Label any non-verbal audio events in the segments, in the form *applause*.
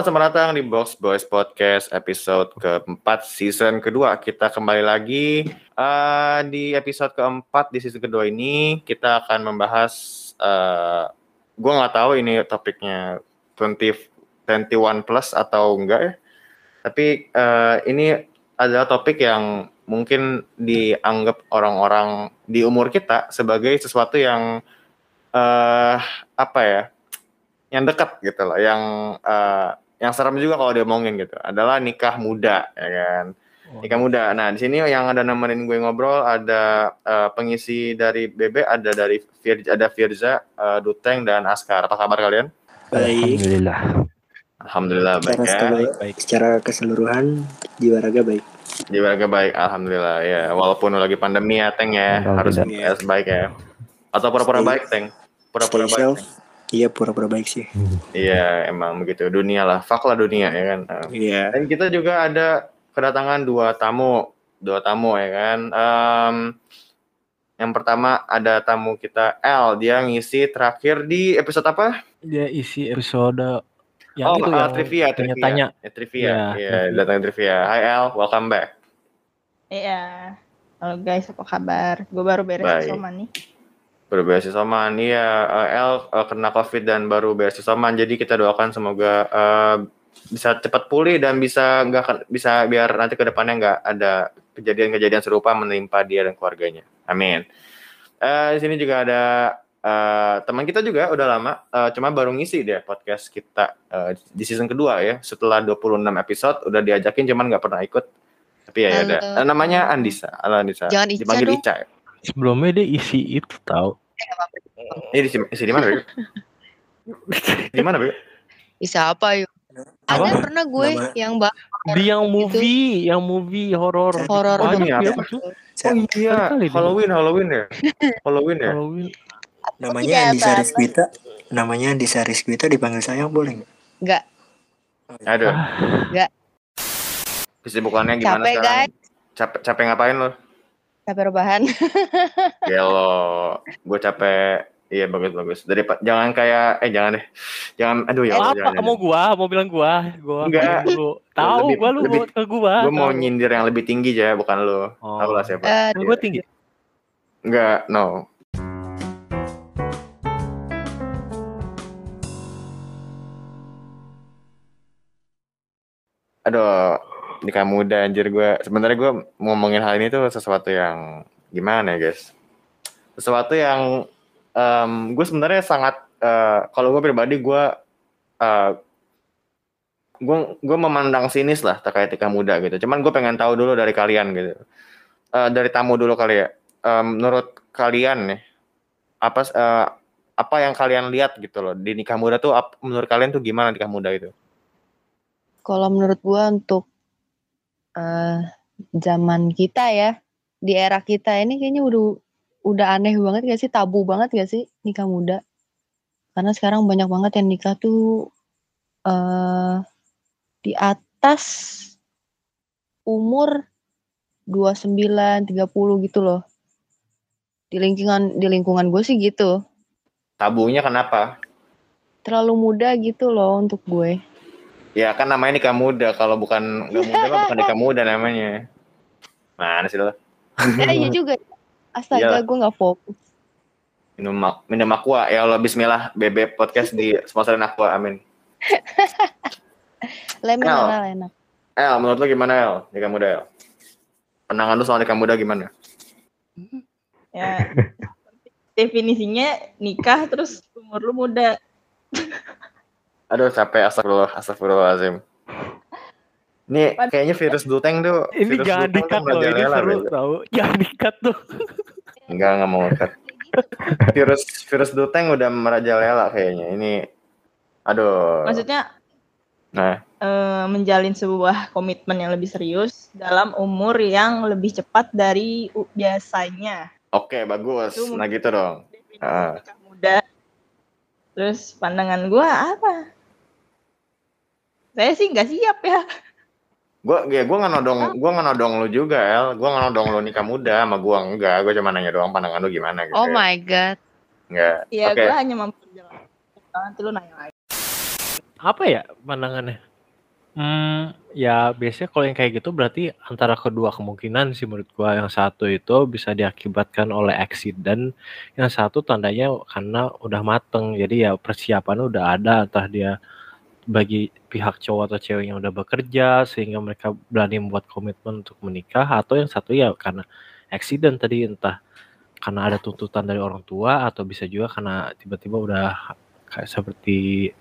selamat datang di Box Boys Podcast episode keempat season kedua. Kita kembali lagi uh, di episode keempat di season kedua ini kita akan membahas. Uh, gue nggak tahu ini topiknya 20 21 plus atau enggak ya. Tapi uh, ini adalah topik yang mungkin dianggap orang-orang di umur kita sebagai sesuatu yang uh, apa ya? yang dekat gitu loh, yang uh, yang serem juga kalau diomongin gitu adalah nikah muda ya kan. Oh. Nikah muda. Nah, di sini yang ada nemenin gue ngobrol ada uh, pengisi dari BB, ada dari Firza, ada Firza, uh, Duteng dan Askar. Apa kabar kalian? Baik. Alhamdulillah. Alhamdulillah baik ya. Baik, baik. Secara keseluruhan jiwa raga baik. Jiwa raga baik, alhamdulillah ya. Walaupun lagi pandemi ya, Teng ya, harus ya. baik ya. Atau pura-pura baik, Teng. Pura-pura baik. Teng. Iya pura-pura baik sih. Iya emang begitu dunia lah, fak lah dunia ya kan. Iya. Dan kita juga ada kedatangan dua tamu, dua tamu ya kan. Um, yang pertama ada tamu kita L, dia ngisi terakhir di episode apa? Dia isi episode yang oh, itu uh, yang trivia, trivia, tanya. Ya, trivia. Iya, ya, datang trivia. Hai L, welcome back. Iya. Halo guys, apa kabar? Gue baru beres sama nih baru beasiswa man iya uh, L uh, kena covid dan baru beasiswa man jadi kita doakan semoga uh, bisa cepat pulih dan bisa nggak bisa biar nanti ke depannya nggak ada kejadian-kejadian serupa menimpa dia dan keluarganya. Amin. Uh, di sini juga ada uh, teman kita juga udah lama. Uh, cuma baru ngisi deh podcast kita uh, di season kedua ya. Setelah 26 episode udah diajakin cuman nggak pernah ikut. Tapi ya ada uh, namanya Andisa. Halo Andisa. Jangan dipanggil Ica, Ica ya? Sebelumnya dia isi itu tahu ini isi, isi di mana *laughs* di mana? Bisa apa yuk? Ada apa? pernah gue Nama. yang bah di yang movie, gitu. yang movie horor. Horor. Oh, iya. Oh iya, Halloween, Halloween ya. *laughs* Halloween ya. Halloween. Namanya Andisa Rizkwita. Namanya Andisa Rizkwita dipanggil sayang boleh nggak? Enggak. Aduh. Enggak. Kesibukannya gimana capek, sekarang? Guys. Capek, capek ngapain lo? Capek rebahan. *laughs* Gelo, gue capek. Iya bagus bagus. Dari jangan kayak eh jangan deh. Jangan aduh ya. Oh, jangan, apa kamu gua mau bilang gua? Gua enggak. Tahu gua lu lebih, ke gua. Gua mau nyindir yang lebih tinggi aja bukan lu. Oh. Tahu lah siapa. Uh, ya. Gua tinggi. Enggak, no. Aduh, nikah muda anjir. Gue sebenarnya gue ngomongin hal ini tuh sesuatu yang gimana ya guys? Sesuatu yang um, gue sebenarnya sangat uh, kalau gue pribadi gue uh, gue gue memandang sinis lah terkait nikah muda gitu. Cuman gue pengen tahu dulu dari kalian gitu. Uh, dari tamu dulu kali ya. Um, menurut kalian nih apa uh, apa yang kalian lihat gitu loh di nikah muda tuh menurut kalian tuh gimana nikah muda itu kalau menurut gue untuk uh, zaman kita ya, di era kita ini kayaknya udah udah aneh banget gak sih, tabu banget gak sih nikah muda? Karena sekarang banyak banget yang nikah tuh uh, di atas umur 29, 30 gitu loh. Di lingkungan di lingkungan gue sih gitu. Tabunya kenapa? Terlalu muda gitu loh untuk gue. Ya kan namanya nikah muda. Kalau bukan nggak muda mah bukan nikah muda namanya. Mana sih lo? Ya iya juga. Astaga, gue nggak fokus. Minum minum aqua ya Allah Bismillah BB podcast di sponsorin aqua amin. Lemon El. enak. El, menurut lo gimana El? Nikah muda El? Penangan lu soal nikah muda gimana? Ya, definisinya nikah terus umur lu muda. *laughs* Aduh capek astagfirullah, astagfirullahaladzim. Ini kayaknya virus duteng tuh. Ini virus jangan dikat loh, ini seru tau. Jangan dikat tuh. Enggak, enggak mau cut. virus virus duteng udah merajalela kayaknya. Ini aduh. Maksudnya nah uh, menjalin sebuah komitmen yang lebih serius dalam umur yang lebih cepat dari biasanya. Oke, bagus. nah gitu dong. Uh. muda. Terus pandangan gue apa? Saya sih nggak siap ya. Gue ya gue nggak nodong gue nggak nodong lu juga El. Gue nggak nodong lu nikah muda sama gue enggak. Gue cuma nanya doang pandangan lu gimana gitu. Oh my god. Enggak. Iya okay. gue hanya memperjelas. Nanti lu nanya lagi. Apa ya pandangannya? Hmm, ya biasanya kalau yang kayak gitu berarti antara kedua kemungkinan sih menurut gua. Yang satu itu bisa diakibatkan oleh accident, yang satu tandanya karena udah mateng. Jadi ya persiapannya udah ada, entah dia bagi pihak cowok atau cewek yang udah bekerja sehingga mereka berani membuat komitmen untuk menikah atau yang satu ya karena accident tadi entah karena ada tuntutan dari orang tua atau bisa juga karena tiba-tiba udah kayak seperti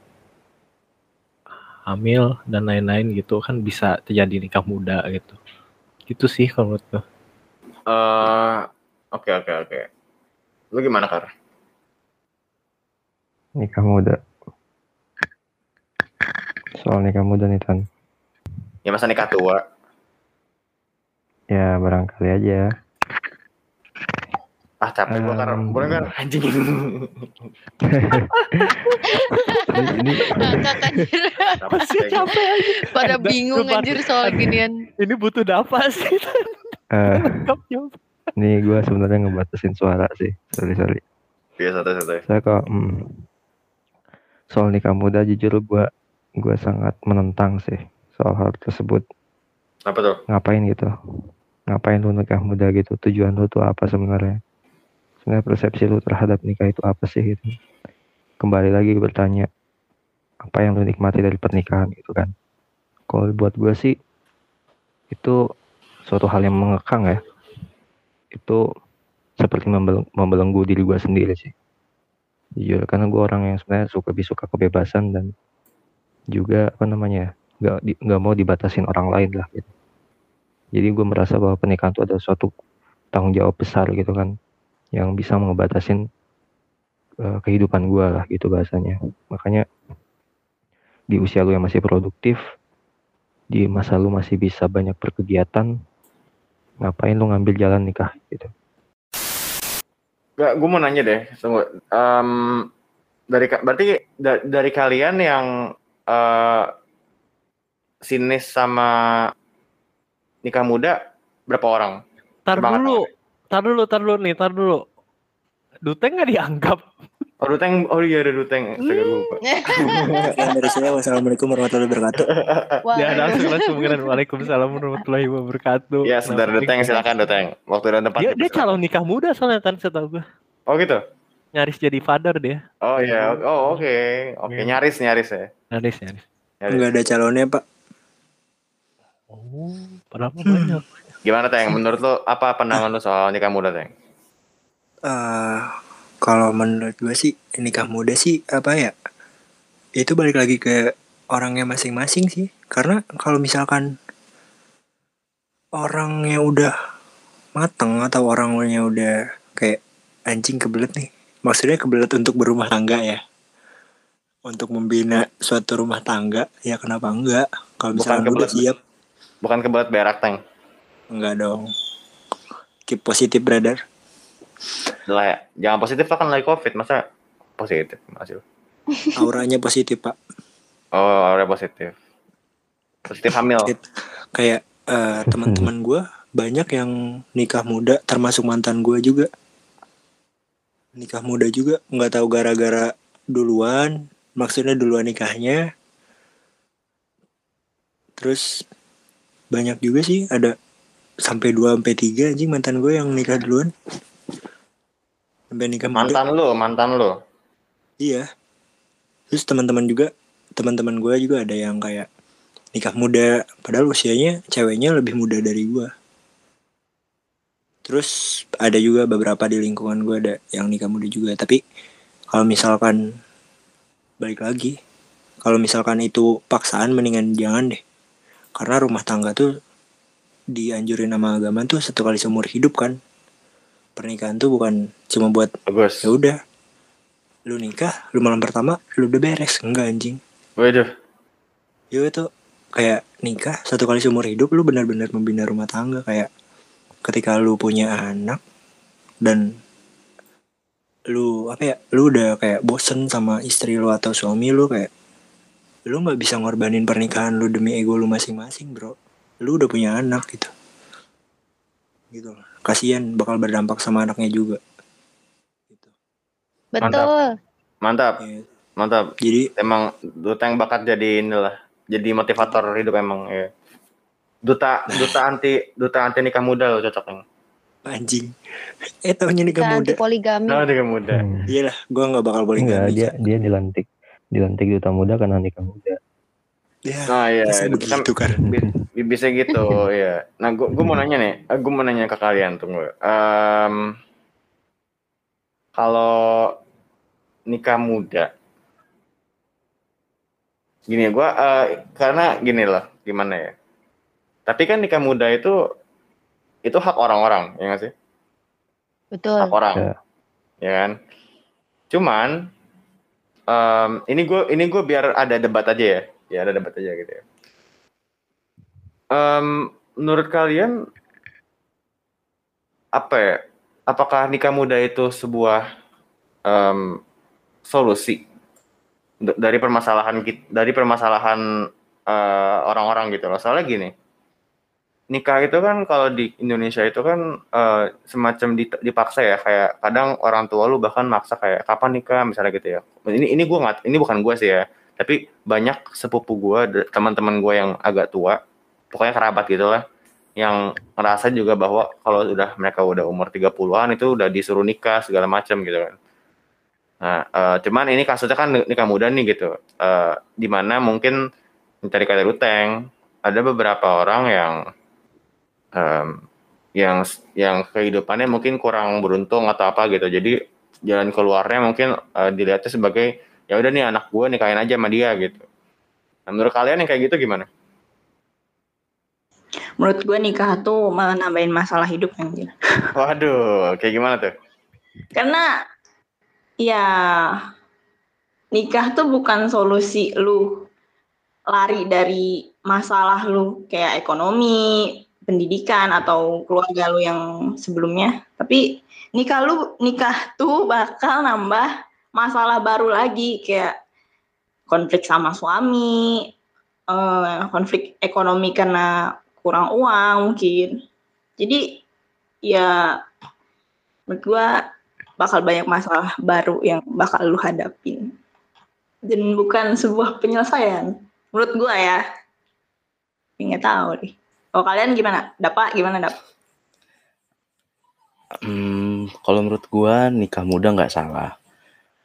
hamil dan lain-lain gitu kan bisa terjadi nikah muda gitu. Itu sih kalau menurut gue. Eh, oke oke oke. Lu gimana Kar? Nikah muda. Soal nikah muda nih Tan. Ya masa nikah tua? Ya barangkali aja. Ah capek gua Kar. Em. Boleh kan? Anjing. Ini. Kenapa sih gitu? Capek aja. Pada Ada- bingung anjir soal ginian. Ini butuh nafas sih. *laughs* eh, jawab. nih gue sebenarnya ngebatasin suara sih. Sorry sorry. Iya santai-santai. Saya kok hmm, soal nikah muda jujur gue gue sangat menentang sih soal hal tersebut. Apa tuh? Ngapain gitu? Ngapain lu nikah muda gitu? Tujuan lu tuh apa sebenarnya? Sebenarnya persepsi lu terhadap nikah itu apa sih gitu? Kembali lagi bertanya apa yang lu nikmati dari pernikahan gitu kan? Kalau buat gue sih itu suatu hal yang mengekang ya. Itu seperti membel- membelenggu diri gue sendiri sih. Jujur karena gue orang yang sebenarnya suka lebih suka kebebasan dan juga apa namanya nggak nggak mau dibatasin orang lain lah gitu. Jadi gue merasa bahwa pernikahan itu adalah suatu tanggung jawab besar gitu kan yang bisa ngebatasin eh, kehidupan gue lah gitu bahasanya. Makanya di usia lu yang masih produktif, di masa lu masih bisa banyak berkegiatan, ngapain lu ngambil jalan nikah gitu. Gak, gue mau nanya deh. Tunggu. Em, dari berarti da- dari kalian yang eh sinis sama nikah muda berapa orang? Tar dulu. Tar dulu, tar dulu nih, tar dulu. Duteng nggak dianggap. Oh Duteng, oh iya ada Duteng. Astaga gue lupa. *laughs* Sekian dari saya wassalamualaikum warahmatullahi wabarakatuh. *laughs* Ya langsung langsung. Waalaikumsalam warahmatullahi wabarakatuh. Ya saudara Kenapa Duteng silakan Duteng. Waktu dan tempat. Dia, dia calon nikah muda soalnya kan setahu gue. Oh gitu. Nyaris jadi father dia. Oh iya. Oh oke. Oke Iya. nyaris nyaris ya. Nyaris nyaris. Nyaris. Enggak ada calonnya, Pak. Oh, padahal mah banyak. Gimana Teng? Menurut lo apa pandangan lo soal nikah muda Teng? Eh, kalau menurut gue sih nikah muda sih apa ya? Itu balik lagi ke orangnya masing-masing sih. Karena kalau misalkan orangnya udah mateng atau orangnya udah kayak anjing kebelet nih. Maksudnya kebelet untuk berumah tangga ya. Untuk membina suatu rumah tangga, ya kenapa enggak? Kalau Bukan misalkan udah kebelet. siap, Bukan kebelet berak Teng. enggak dong. Keep positif, brother. Lah ya. Jangan positif lah kan lagi covid. Masa positif? Masih. Auranya positif, Pak. Oh aura positif. Positif hamil. kayak eh, teman-teman gue banyak yang nikah muda termasuk mantan gue juga nikah muda juga nggak tahu gara-gara duluan maksudnya duluan nikahnya terus banyak juga sih ada sampai dua sampai tiga anjing mantan gue yang nikah duluan sampai nikah muda Mantan lo, mantan lo. Iya. Terus teman-teman juga, teman-teman gue juga ada yang kayak nikah muda, padahal usianya ceweknya lebih muda dari gue. Terus ada juga beberapa di lingkungan gue ada yang nikah muda juga. Tapi kalau misalkan balik lagi, kalau misalkan itu paksaan mendingan jangan deh. Karena rumah tangga tuh dianjurin sama agama tuh satu kali seumur hidup kan. Pernikahan tuh bukan cuma buat ya udah lu nikah lu malam pertama lu udah beres enggak anjing Waduh. ya itu kayak nikah satu kali seumur hidup lu benar-benar membina rumah tangga kayak ketika lu punya anak dan lu apa ya lu udah kayak bosen sama istri lu atau suami lu kayak lu nggak bisa ngorbanin pernikahan lu demi ego lu masing-masing bro lu udah punya anak gitu gitu loh. kasihan bakal berdampak sama anaknya juga gitu betul. Mantap. Ya, Mantap. jadi Emang Duteng bakat jadi inilah jadi motivator hidup emang ya. Duta duta anti duta anti nikah muda lo cocoknya. Anjing. Eh tahunya nikah muda. poligami. Nah, nikah muda. Hmm. Iyalah, gua nggak bakal boleh Enggak, dia dia dilantik dilantik duta muda karena nikah muda. Ya, Nah, iya, bisa itu kan begitu kan. bi- bisa gitu *laughs* ya. Nah, gua gua mau nanya nih, eh, gua mau nanya ke kalian tunggu. Em, kalau nikah muda gini gua eh, karena gini loh, gimana ya? Tapi kan nikah muda itu itu hak orang-orang, ya nggak sih? Betul. hak orang. Ya. ya kan? Cuman em, ini gue ini gue biar ada debat aja ya. Ya ada debat aja gitu ya. Em, menurut kalian apa ya? Apakah nikah muda itu sebuah em, solusi? Dari permasalahan dari permasalahan eh, orang-orang gitu loh. Soalnya gini nikah itu kan kalau di Indonesia itu kan eh, semacam di- dipaksa ya kayak kadang orang tua lu bahkan maksa kayak kapan nikah? misalnya gitu ya. Ini ini gua nggak ini bukan gua sih ya tapi banyak sepupu gua d- teman-teman gua yang agak tua pokoknya kerabat gitu lah yang ngerasa juga bahwa kalau udah mereka udah umur 30-an itu udah disuruh nikah segala macam gitu kan. Nah eh, cuman ini kasusnya kan nikah muda nih gitu Eh, di mana mungkin mencari kata luteng ada beberapa orang yang em, yang yang kehidupannya mungkin kurang beruntung atau apa gitu. Jadi jalan keluarnya mungkin eh, dilihatnya sebagai ya udah nih anak gue nikahin aja sama dia gitu. Nah, menurut kalian yang kayak gitu gimana? Menurut gue nikah tuh malah nambahin masalah hidup anjir. *laughs* waduh kayak gimana tuh? Karena ya nikah tuh bukan solusi lu lari dari masalah lu kayak ekonomi, pendidikan atau keluarga lu yang sebelumnya. Tapi nikah lu nikah tuh bakal nambah masalah baru lagi kayak konflik sama suami, eh, konflik ekonomi karena kurang uang mungkin. Jadi ya menurut gua bakal banyak masalah baru yang bakal lu hadapin dan bukan sebuah penyelesaian menurut gua ya nggak tahu nih kalau kalian gimana dapat gimana dap Hmm, kalau menurut gua nikah muda nggak salah.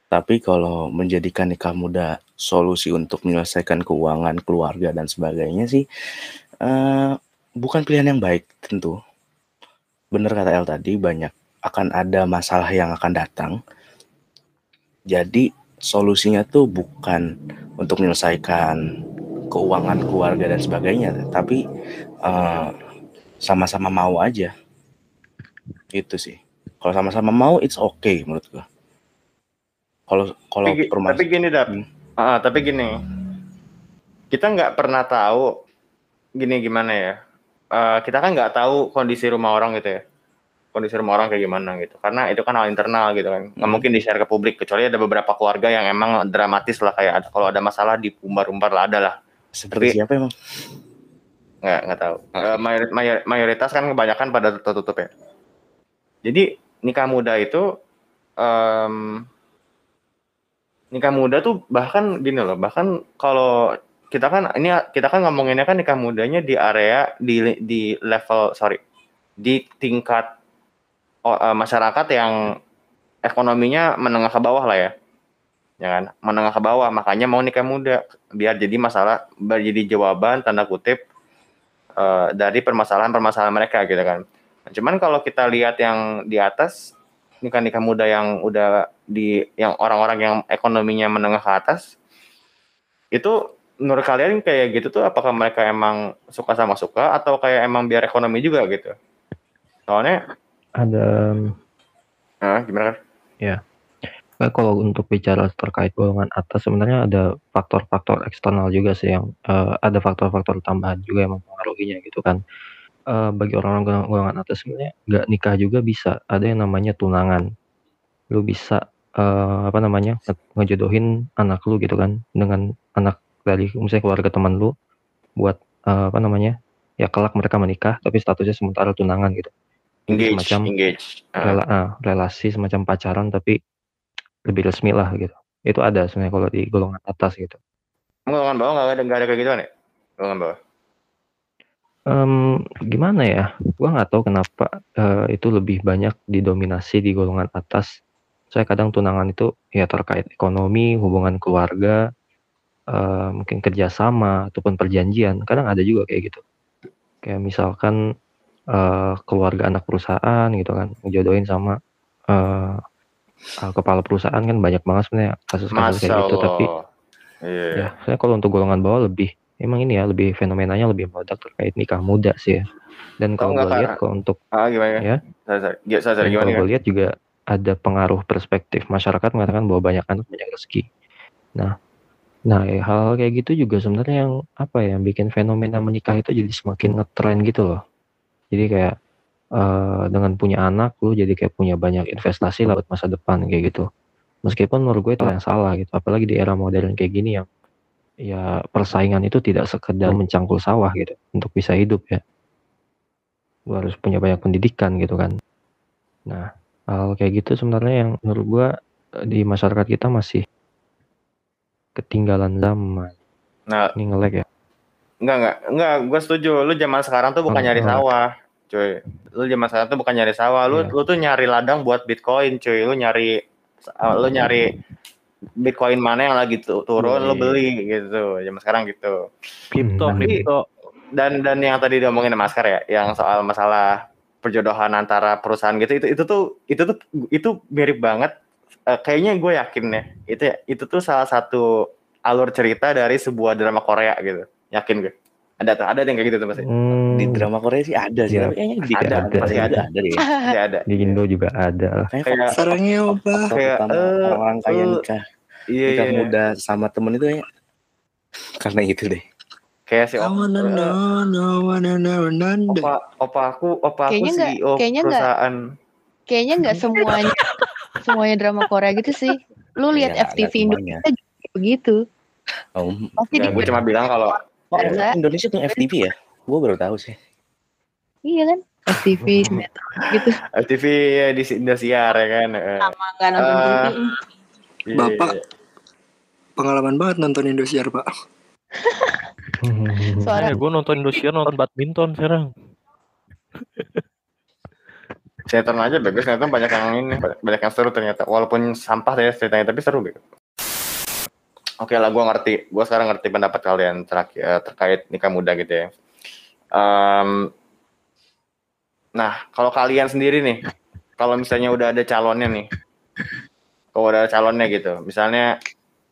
Tapi kalau menjadikan nikah muda solusi untuk menyelesaikan keuangan keluarga dan sebagainya sih eh, bukan pilihan yang baik tentu. Bener kata El tadi banyak akan ada masalah yang akan datang. Jadi solusinya tuh bukan untuk menyelesaikan keuangan keluarga dan sebagainya, tapi eh, sama-sama mau aja. Itu sih. Kalau sama-sama mau it's okay menurut gua. Kalau kalau tapi, permas tapi gini dap. Hmm. Ah, tapi gini. Kita nggak pernah tahu gini gimana ya. Eh, kita kan nggak tahu kondisi rumah orang gitu ya. Kondisi rumah orang kayak gimana gitu. Karena itu kan hal internal gitu kan. Nggak Hmm. mungkin di share ke publik. Kecuali ada beberapa keluarga yang emang dramatis lah kayak ada, kalau ada masalah di umbar-umbar lah ada lah seperti siapa emang? Nggak nggak tahu. Eh, mayori- mayor- mayoritas kan kebanyakan pada tertutup ya? Jadi nikah muda itu em, nikah muda tuh bahkan gini loh bahkan kalau kita kan ini kita kan ngomonginnya kan nikah mudanya di area di di level sorry di tingkat oh, eh, masyarakat yang ekonominya menengah ke bawah lah ya ya kan menengah ke bawah makanya mau nikah muda biar jadi masalah biar jadi jawaban tanda kutip eh, dari permasalahan-permasalahan mereka gitu kan. Nah, Cuman kalau kita lihat yang di atas nikah-nikah muda yang udah di yang orang-orang yang ekonominya menengah ke atas itu menurut kalian kayak gitu tuh apakah mereka emang suka sama suka atau kayak emang biar ekonomi juga gitu? Soalnya Ada ah, gimana kan? Nah, kalau untuk bicara terkait golongan atas sebenarnya ada faktor-faktor eksternal juga sih yang eh, ada faktor-faktor tambahan juga yang mempengaruhinya gitu kan. Eh, bagi orang-orang golongan, golongan atas sebenarnya nggak nikah juga bisa. Ada yang namanya tunangan. Lu bisa eh, apa namanya nge- ngejodohin anak lu gitu kan dengan anak dari misalnya keluarga teman lu buat eh, apa namanya ya kelak mereka menikah tapi statusnya sementara tunangan gitu. Jadi Engage, semacam engage. Ah, rela- ah, relasi semacam pacaran tapi lebih resmi lah gitu. Itu ada sebenarnya kalau di golongan atas gitu. Golongan bawah nggak ada nggak ada kayak gituan ya? Golongan bawah. Em, gimana ya? Gua nggak tahu kenapa eh, itu lebih banyak didominasi di golongan atas. Saya kadang tunangan itu ya terkait ekonomi, hubungan keluarga, eh, mungkin kerjasama ataupun perjanjian. Kadang ada juga kayak gitu. Kayak misalkan eh, keluarga anak perusahaan gitu kan, ngejodohin sama eh, eh, kepala perusahaan kan banyak banget sebenarnya kasus-kasus kayak gitu. Tapi Allah. Iya. ya, saya kalau untuk golongan bawah lebih emang ini ya lebih fenomenanya lebih meledak terkait nikah muda sih ya. Dan kalau gue lihat kalau untuk Ah gimana? Ya. Sorry, sorry. Ya, sorry, dan gimana? kalau gue lihat juga ada pengaruh perspektif masyarakat mengatakan bahwa banyak anak banyak rezeki. Nah, nah ya, hal kayak gitu juga sebenarnya yang apa ya yang bikin fenomena menikah itu jadi semakin ngetren gitu loh. Jadi kayak eh, dengan punya anak lu jadi kayak punya banyak investasi lah buat masa depan kayak gitu. Meskipun menurut gue itu yang salah gitu. Apalagi di era modern kayak gini yang ya persaingan itu tidak sekedar mencangkul sawah gitu untuk bisa hidup ya. Lu harus punya banyak pendidikan gitu kan. Nah, hal kayak gitu sebenarnya yang menurut gua eh, di masyarakat kita masih ketinggalan zaman. Nah, Ini ngelek ya. enggak enggak enggak, gue setuju. Lu zaman sekarang tuh bukan Oh, nyari sawah, cuy. Lu zaman sekarang tuh bukan nyari sawah, lu Iya. lu tuh nyari ladang buat Bitcoin, cuy. Lu nyari uh, lu nyari Bitcoin mana yang lagi tu- turun, Iya, lu iya. beli gitu. Zaman sekarang gitu. Kripto, Hmm. kripto. Dan dan yang tadi diomongin sama Maskar ya, yang soal masalah perjodohan antara perusahaan gitu itu itu tuh itu tuh itu mirip banget Eh, kayaknya gue yakin ya itu itu tuh salah satu alur cerita dari sebuah drama Korea gitu yakin gue ada tuh ada yang kayak gitu tuh pasti Hmm, Di drama Korea sih ada sih, Iya. tapi kayaknya di Ada, ada, pasti ada. ada deh. Ada di Indo juga ada lah. Kayak Sarangnya apa? kayak, eh, orang-orang kaya eh, nikah iya nikah iya muda sama temen itu ya karena itu deh. kayak si opa, opa opa aku opa aku Kayaknya nggak- CEO kayaknya nggak. perusahaan Kayaknya nggak semuanya semuanya drama Korea gitu sih. Lu lihat Iya, FTV juga begitu. Oh, Pasti ya, gue cuma bilang kalau oh, Biasa. Indonesia tuh FTV ya? Gue baru tahu sih. iya kan FTV sinetron gitu. FTV ya di Indosiar ya kan eh, Sama nggak nonton Eh, TV. iya, Bapak. iya. Pengalaman banget nonton Indosiar, Pak. *laughs* Suara Eh, gue nonton Indosiar nonton badminton sekarang. sinetron aja bagus sinetron banyak yang ini banyak, banyak yang seru ternyata walaupun sampah ya ceritanya tapi seru gitu oke lah gue ngerti. Gue sekarang ngerti pendapat kalian terakhir eh, terkait nikah muda gitu ya. Em, nah kalau kalian sendiri nih kalau misalnya udah ada calonnya nih kalau udah ada calonnya gitu. Misalnya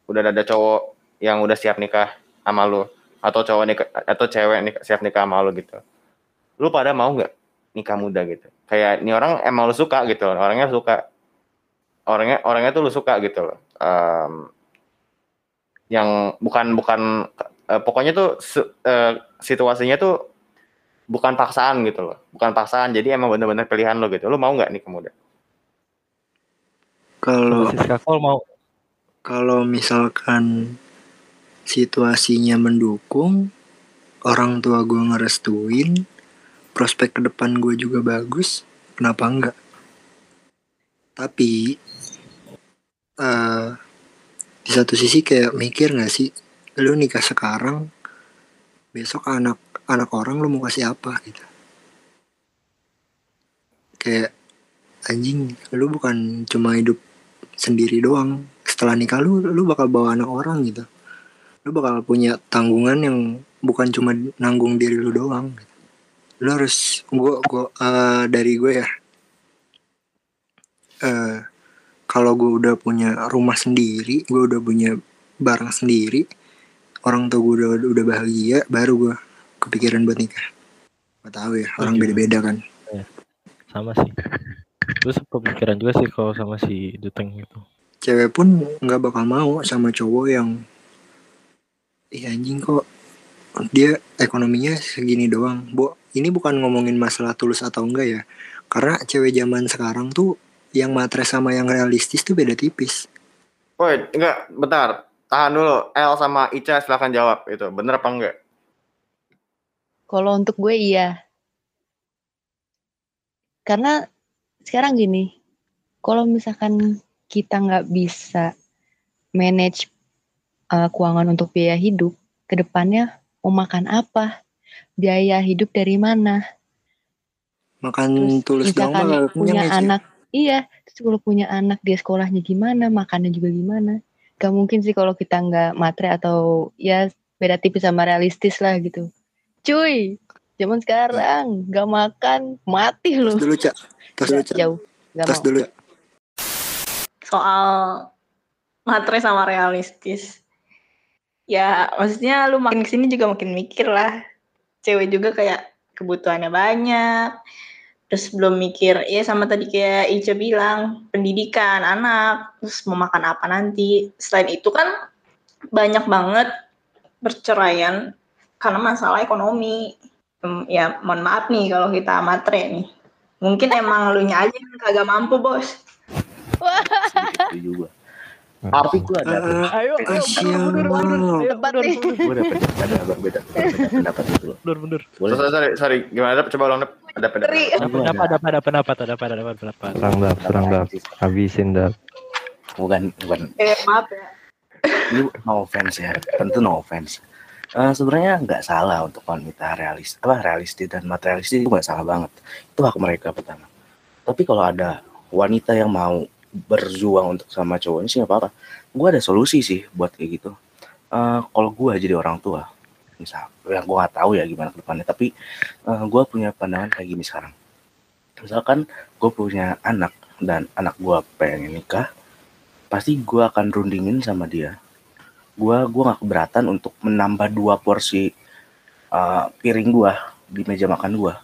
udah ada cowok yang udah siap nikah sama lu atau cowok nikah atau cewek nih siap nikah sama lu gitu. Lu pada mau nggak nikah muda gitu? Kayak ini orang emang lu suka gitu orangnya suka. Orangnya orangnya tuh lu suka gitu loh. Em, yang bukan bukan eh, pokoknya tuh su- eh, situasinya tuh bukan paksaan gitu loh. Bukan paksaan jadi emang bener-bener pilihan lo gitu. Lu mau nggak nikah muda? Kalau mau. kalau misalkan situasinya mendukung, orang tua gue ngerestuin, prospek ke depan gue juga bagus, kenapa enggak? Tapi eh di satu sisi kayak mikir gak sih, lu nikah sekarang, besok anak anak orang lu mau kasih apa gitu? Kayak anjing, lu bukan cuma hidup sendiri doang. Setelah nikah lu, lu bakal bawa anak orang gitu. Lu bakal punya tanggungan yang bukan cuma nanggung diri lu doang. Gitu. Lu harus, gua, gua eh, dari gue ya. eh kalau gue udah punya rumah sendiri, gue udah punya barang sendiri, orang tua gue udah udah bahagia, baru gue kepikiran buat nikah. Gak tahu ya, orang Setuju. beda-beda kan. sama sih. Gue sempet pikiran juga sih kalau sama si Duteng gitu. cewek pun nggak bakal mau sama cowok yang Ih anjing kok dia ekonominya segini doang. Bo, ini bukan ngomongin masalah tulus atau enggak ya. Karena cewek zaman sekarang tuh yang matre sama yang realistis tuh beda tipis. Woi, enggak, bentar. Tahan dulu. El sama Ica silahkan jawab itu. Bener apa enggak? Kalau untuk gue iya. Karena sekarang gini, kalau misalkan kita nggak bisa manage eh, keuangan untuk biaya hidup, ke depannya mau makan apa? Biaya hidup dari mana? Makan tulus misalkan gak kenyang punya ya, anak, iya, terus kalau punya anak dia sekolahnya gimana, makannya juga gimana? Gak mungkin sih kalau kita nggak matre atau ya beda tipis sama realistis lah gitu. Cuy, zaman sekarang gak makan mati loh. dulu, Cak. Tos dulu, Cak. Jauh, gak Tos mau. dulu. Soal matre sama realistis. Ya, maksudnya lu makin ke sini juga makin mikir lah. Cewek juga kayak kebutuhannya banyak. Terus belum mikir, ya sama tadi kayak Ica bilang, pendidikan anak, terus mau makan apa nanti. Selain itu kan banyak banget perceraian karena masalah ekonomi. Hmm, Ya, mohon maaf nih kalau kita matre nih. Mungkin emang lu aja kagak mampu, bos. Juga. Tapi gue ada Ah, Ayo, ayo, Asyik. mundur, mundur, mundur. Ayo, Debat mundur, nih. mundur, gue ada beda ada pendapat itu loh. mundur, mundur. Boleh. Sorry, sorry, sorry. Gimana? Dap? Coba ulang, Dap. Ada pendapat. Ada pendapat, ada pendapat, ada pendapat, ada pendapat. Serang dap, serang dap. Habisin dap. Bukan bukan Eh, maaf ya. ini no offense ya. Tentu no offense. Eh, sebenarnya nggak salah untuk wanita realis apa realistis dan materialistis itu nggak salah banget. Itu hak mereka pertama. Tapi kalau ada wanita yang mau berjuang untuk sama cowoknya sih nggak apa-apa. Gue ada solusi sih buat kayak gitu. Eh, kalau gue jadi orang tua, misal, yang gue nggak tahu ya gimana ke depannya. Tapi gue punya pandangan kayak gini sekarang. Misalkan gue punya anak dan anak gue pengen nikah, pasti gue akan rundingin sama dia. Gue gua nggak keberatan untuk menambah dua porsi uh, piring gue di meja makan gue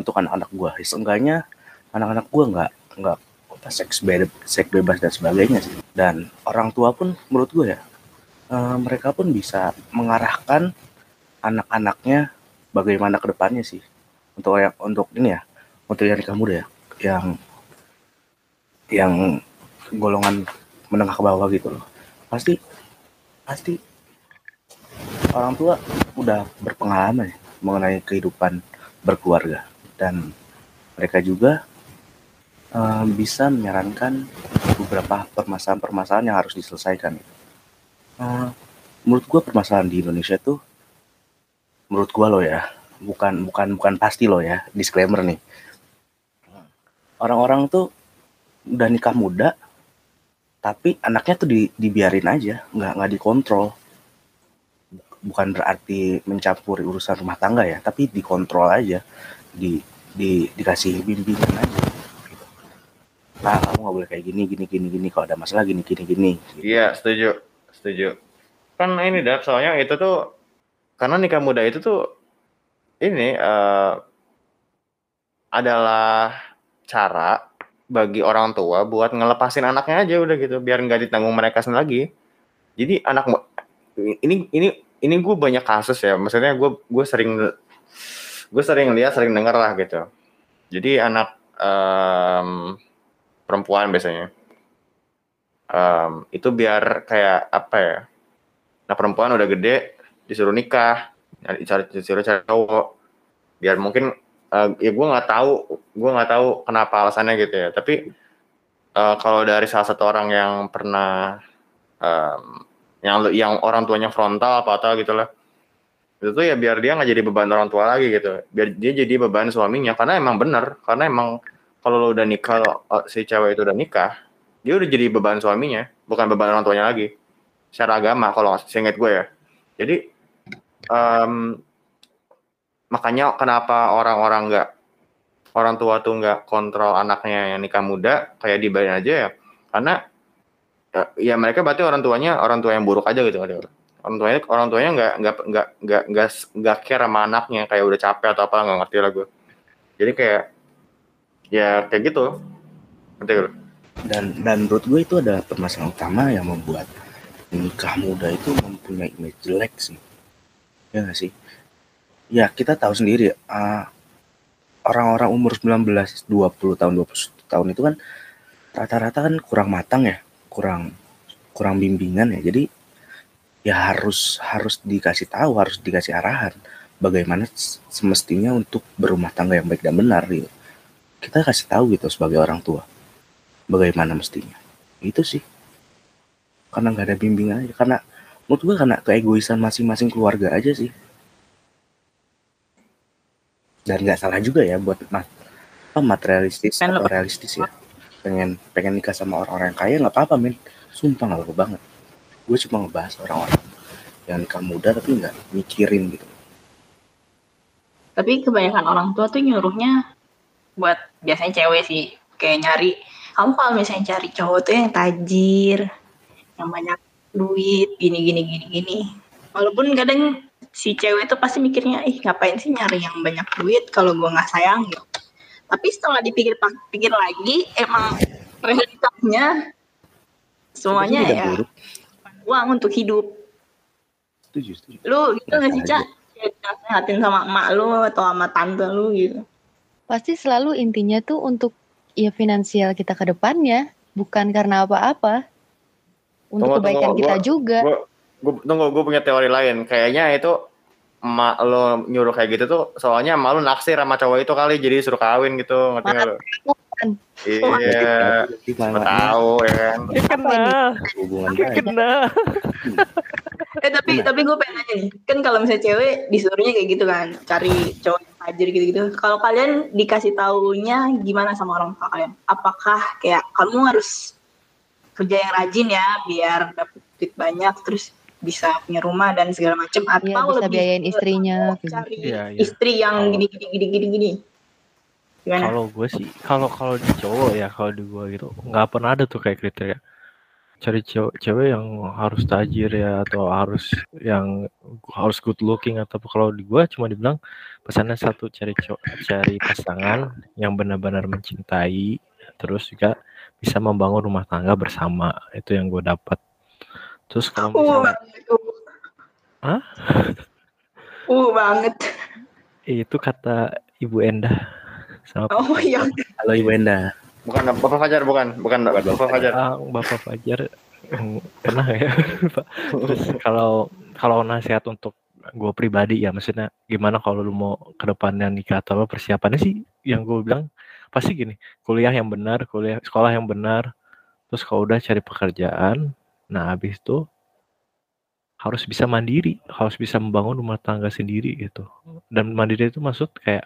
untuk anak-anak gue. Seenggaknya anak-anak gue nggak nggak apa seks bebas, seks bebas dan sebagainya sih. Dan orang tua pun menurut gue ya, uh, mereka pun bisa mengarahkan anak-anaknya bagaimana ke depannya sih. Untuk yang untuk ini ya, untuk yang nikah muda ya, yang yang golongan menengah ke bawah gitu loh pasti pasti orang tua udah berpengalaman ya mengenai kehidupan berkeluarga dan mereka juga bisa menyarankan beberapa permasalahan-permasalahan yang harus diselesaikan. Eh, menurut gua permasalahan di Indonesia tuh menurut gua loh ya bukan bukan bukan pasti loh ya disclaimer nih orang-orang tuh udah nikah muda tapi anaknya tuh di, dibiarin aja nggak nggak dikontrol bukan berarti mencampuri urusan rumah tangga ya tapi dikontrol aja di di dikasih bimbingan aja. Ah kamu nggak boleh kayak gini gini gini gini kalau ada masalah gini gini gini Iya, setuju. Setuju. Kan ini Dap, soalnya itu tuh karena nikah muda itu tuh ini eh, adalah cara bagi orang tua buat ngelepasin anaknya aja udah gitu biar nggak ditanggung mereka sendiri lagi. Jadi anak ini ini ini gue banyak kasus ya. Maksudnya gue gue sering gue sering lihat sering denger lah gitu. Jadi anak em, perempuan biasanya em, itu biar kayak apa ya? Nah perempuan udah gede disuruh nikah, cari disuruh cari cowok, biar mungkin eh, ya gue nggak tahu, gue nggak tahu kenapa alasannya gitu ya. Tapi eh, kalau dari salah satu orang yang pernah em, yang yang orang tuanya frontal apa atau gitulah, itu tuh ya biar dia nggak jadi beban orang tua lagi gitu, biar dia jadi beban suaminya karena emang bener, karena emang kalau lo udah nikah, eh, si cewek itu udah nikah, dia udah jadi beban suaminya, bukan beban orang tuanya lagi. Secara agama kalau seingat gue ya. Jadi em, makanya kenapa orang-orang nggak orang tua tuh nggak kontrol anaknya yang nikah muda kayak dibayarin aja ya karena ya, ya mereka berarti orang tuanya orang tua yang buruk aja gitu orang tuanya orang tuanya nggak nggak nggak nggak nggak nggak care sama anaknya kayak udah capek atau apa nggak ngerti lah gue jadi kayak ya kayak gitu. Gak lu? dan dan menurut gue itu ada permasalahan utama yang membuat nikah muda itu mempunyai image jelek sih. Ya nggak sih? Ya kita tahu sendiri ah, orang-orang umur 19 20 tahun 20 tahun itu kan rata-rata kan kurang matang ya kurang kurang bimbingan ya. Jadi ya harus harus dikasih tahu harus dikasih arahan bagaimana semestinya untuk berumah tangga yang baik dan benar gitu kita kasih tahu gitu sebagai orang tua bagaimana mestinya. Itu sih. Karena nggak ada bimbingan aja karena menurut gue karena keegoisan masing-masing keluarga aja sih. Dan nggak salah juga ya buat mat apa materialistis Kan atau realistis ya. Pengen pengen nikah sama orang-orang yang kaya nggak apa-apa men. Sumpah nggak apa-apa banget. Gue cuma ngebahas orang-orang yang nikah muda tapi nggak mikirin gitu. Tapi kebanyakan orang tua tuh nyuruhnya buat biasanya cewek sih kayak nyari kamu kalau misalnya cari cowok tuh yang tajir, yang banyak duit, gini gini gini gini. Walaupun kadang si cewek tuh pasti mikirnya, ih ngapain sih nyari yang banyak duit kalau gua nggak sayang gitu. Tapi setelah dipikir-pikir lagi, emang realitasnya semuanya ya buruk uang untuk hidup. setuju setuju Lu gitu nggak sih cak? Nasehatin sama emak lu atau sama tante lu gitu. Pasti selalu intinya tuh untuk ya finansial kita ke depannya, bukan karena apa-apa. Untuk Tunggu, kebaikan tunggu, kita gua- juga. Gue gue tunggu gue punya teori lain. Kayaknya itu emak lo nyuruh kayak gitu tuh soalnya emak lo naksir sama cowok itu kali jadi suruh kawin gitu ngerti nggak lo? Iya, siapa tahu ya kan. Ya kena, hubungan ya baik kena. Eh tapi tapi gue pengen nanya nih, kan kalau misalnya cewek disuruhnya kayak gitu kan, cari cowok tajir gitu-gitu. Kalau kalian dikasih taunya gimana sama orang tua kalian? Apakah kayak kamu harus kerja yang rajin ya biar dapet duit banyak terus bisa punya rumah dan segala macam atau Iya, bisa lebih biayain istrinya, cari gitu. Iya, iya. istri yang gini gini gini gini gini. Gimana? Kalau gue sih, kalau kalau di cowok ya, kalau di gue gitu, nggak pernah ada tuh kayak kriteria cari cewek, yang harus tajir ya atau harus yang harus good looking atau kalau di gue cuma dibilang pesannya satu cari cari pasangan yang benar-benar mencintai, terus juga bisa membangun rumah tangga bersama itu yang gue dapat. Terus kalau Uh misalnya banget. Uh. Hah? *laughs* Uh banget. itu kata Ibu Endah sama Oh iya. halo ibu Enda Bukan Bapak Fajar bukan, bukan Bapak Fajar. Ah, Bapak Fajar. *laughs* Pernah ya? Pak? Terus kalau kalau nasihat untuk gue pribadi ya maksudnya gimana kalau lu mau ke depannya nikah atau apa persiapannya sih yang gue bilang pasti gini. Kuliah yang benar kuliah sekolah yang benar. Terus kalau udah cari pekerjaan nah habis itu harus bisa mandiri. Harus bisa membangun rumah tangga sendiri gitu. Dan mandiri itu maksud kayak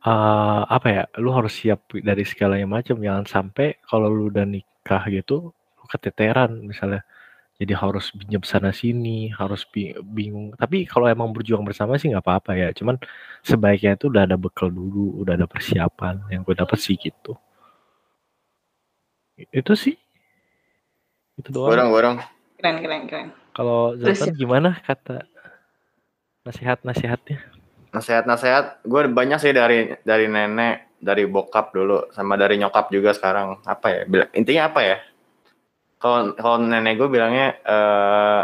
eh apa ya lu harus siap dari segalanya macam. Jangan sampai kalau lu udah nikah gitu lu keteteran misalnya. Jadi harus pinjam sana sini harus bi- bingung. Tapi kalau emang berjuang bersama sih nggak apa-apa ya. Cuman sebaiknya itu udah ada bekal dulu udah ada persiapan. Yang gue dapat sih gitu. Itu sih. Itu doang. Borong, borong. Keren keren keren. kalau Terus Zoltan gimana kata nasihat-nasihatnya Nasihat-nasihat gue banyak sih dari dari nenek, dari bokap dulu sama dari nyokap juga sekarang. Apa ya? Bila- Intinya apa ya? Kalau kalau nenek gue bilangnya eh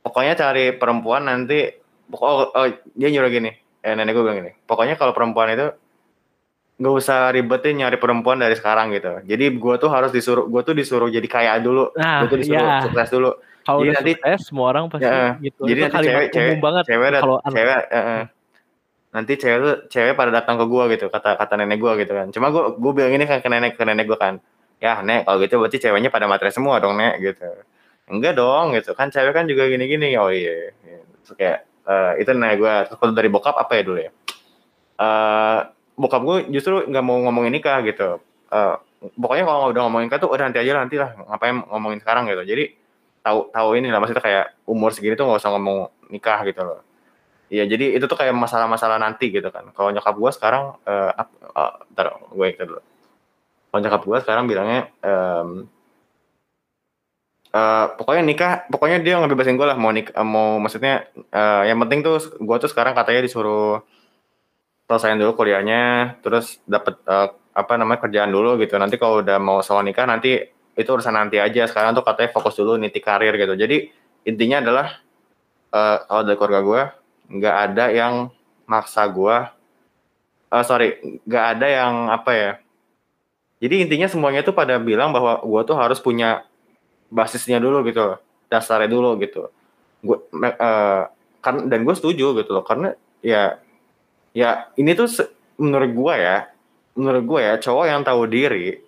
pokoknya cari perempuan nanti pokok oh, oh, dia nyuruh gini. Eh nenek gue bilang gini. Pokoknya kalau perempuan itu nggak usah ribetin nyari perempuan dari sekarang gitu. Jadi gue tuh harus disuruh, gue tuh disuruh jadi kaya dulu. nah gue tuh disuruh ya sukses dulu. Kalau udah nanti- sukses semua orang pasti Ya, gitu. jadi itu nanti cewek- cewek- banget cewek kalau cewek eh, eh. nanti cewek tuh cewek pada datang ke gua gitu kata kata nenek gua gitu kan. Cuma gua gua bilang ini kan ke nenek ke nenek gua kan. Ya nek kalau gitu berarti ceweknya pada materi semua dong nek gitu. Enggak dong gitu. Kan cewek kan juga gini gini oh iya Terus kayak eh, itu nenek gua terus kalau dari bokap apa ya dulu ya? Eh bokap gua justru nggak mau ngomongin nikah gitu. Eh, pokoknya kalau udah ngomongin nikah tuh udah nanti aja lah nanti lah. Ngapain ngomongin sekarang? gitu. Jadi tahu tahu ini lah maksudnya kayak umur segini tuh nggak usah ngomong nikah gitu loh Iya, jadi itu tuh kayak masalah-masalah nanti gitu kan. Kalau nyokap gua sekarang, eh eh, bentar, gue ikut dulu. Kalau nyokap gua sekarang bilangnya, em, eh, pokoknya nikah, pokoknya dia ngebebasin gue lah mau nik, eh, mau maksudnya, eh, yang penting tuh gua tuh sekarang katanya disuruh selesaiin dulu kuliahnya, terus dapat eh, apa namanya kerjaan dulu gitu. Nanti kalau udah mau soal nikah nanti itu urusan nanti aja. Sekarang tuh katanya fokus dulu niti karir gitu. Jadi intinya adalah eh, kalau dari keluarga gua nggak ada yang maksa gua eh sorry nggak ada yang apa ya jadi intinya semuanya tuh pada bilang bahwa gua tuh harus punya basisnya dulu gitu dasarnya dulu gitu gua me- eh, kan dan gue setuju gitu loh karena ya ya ini tuh menurut gua ya menurut gua ya cowok yang tahu diri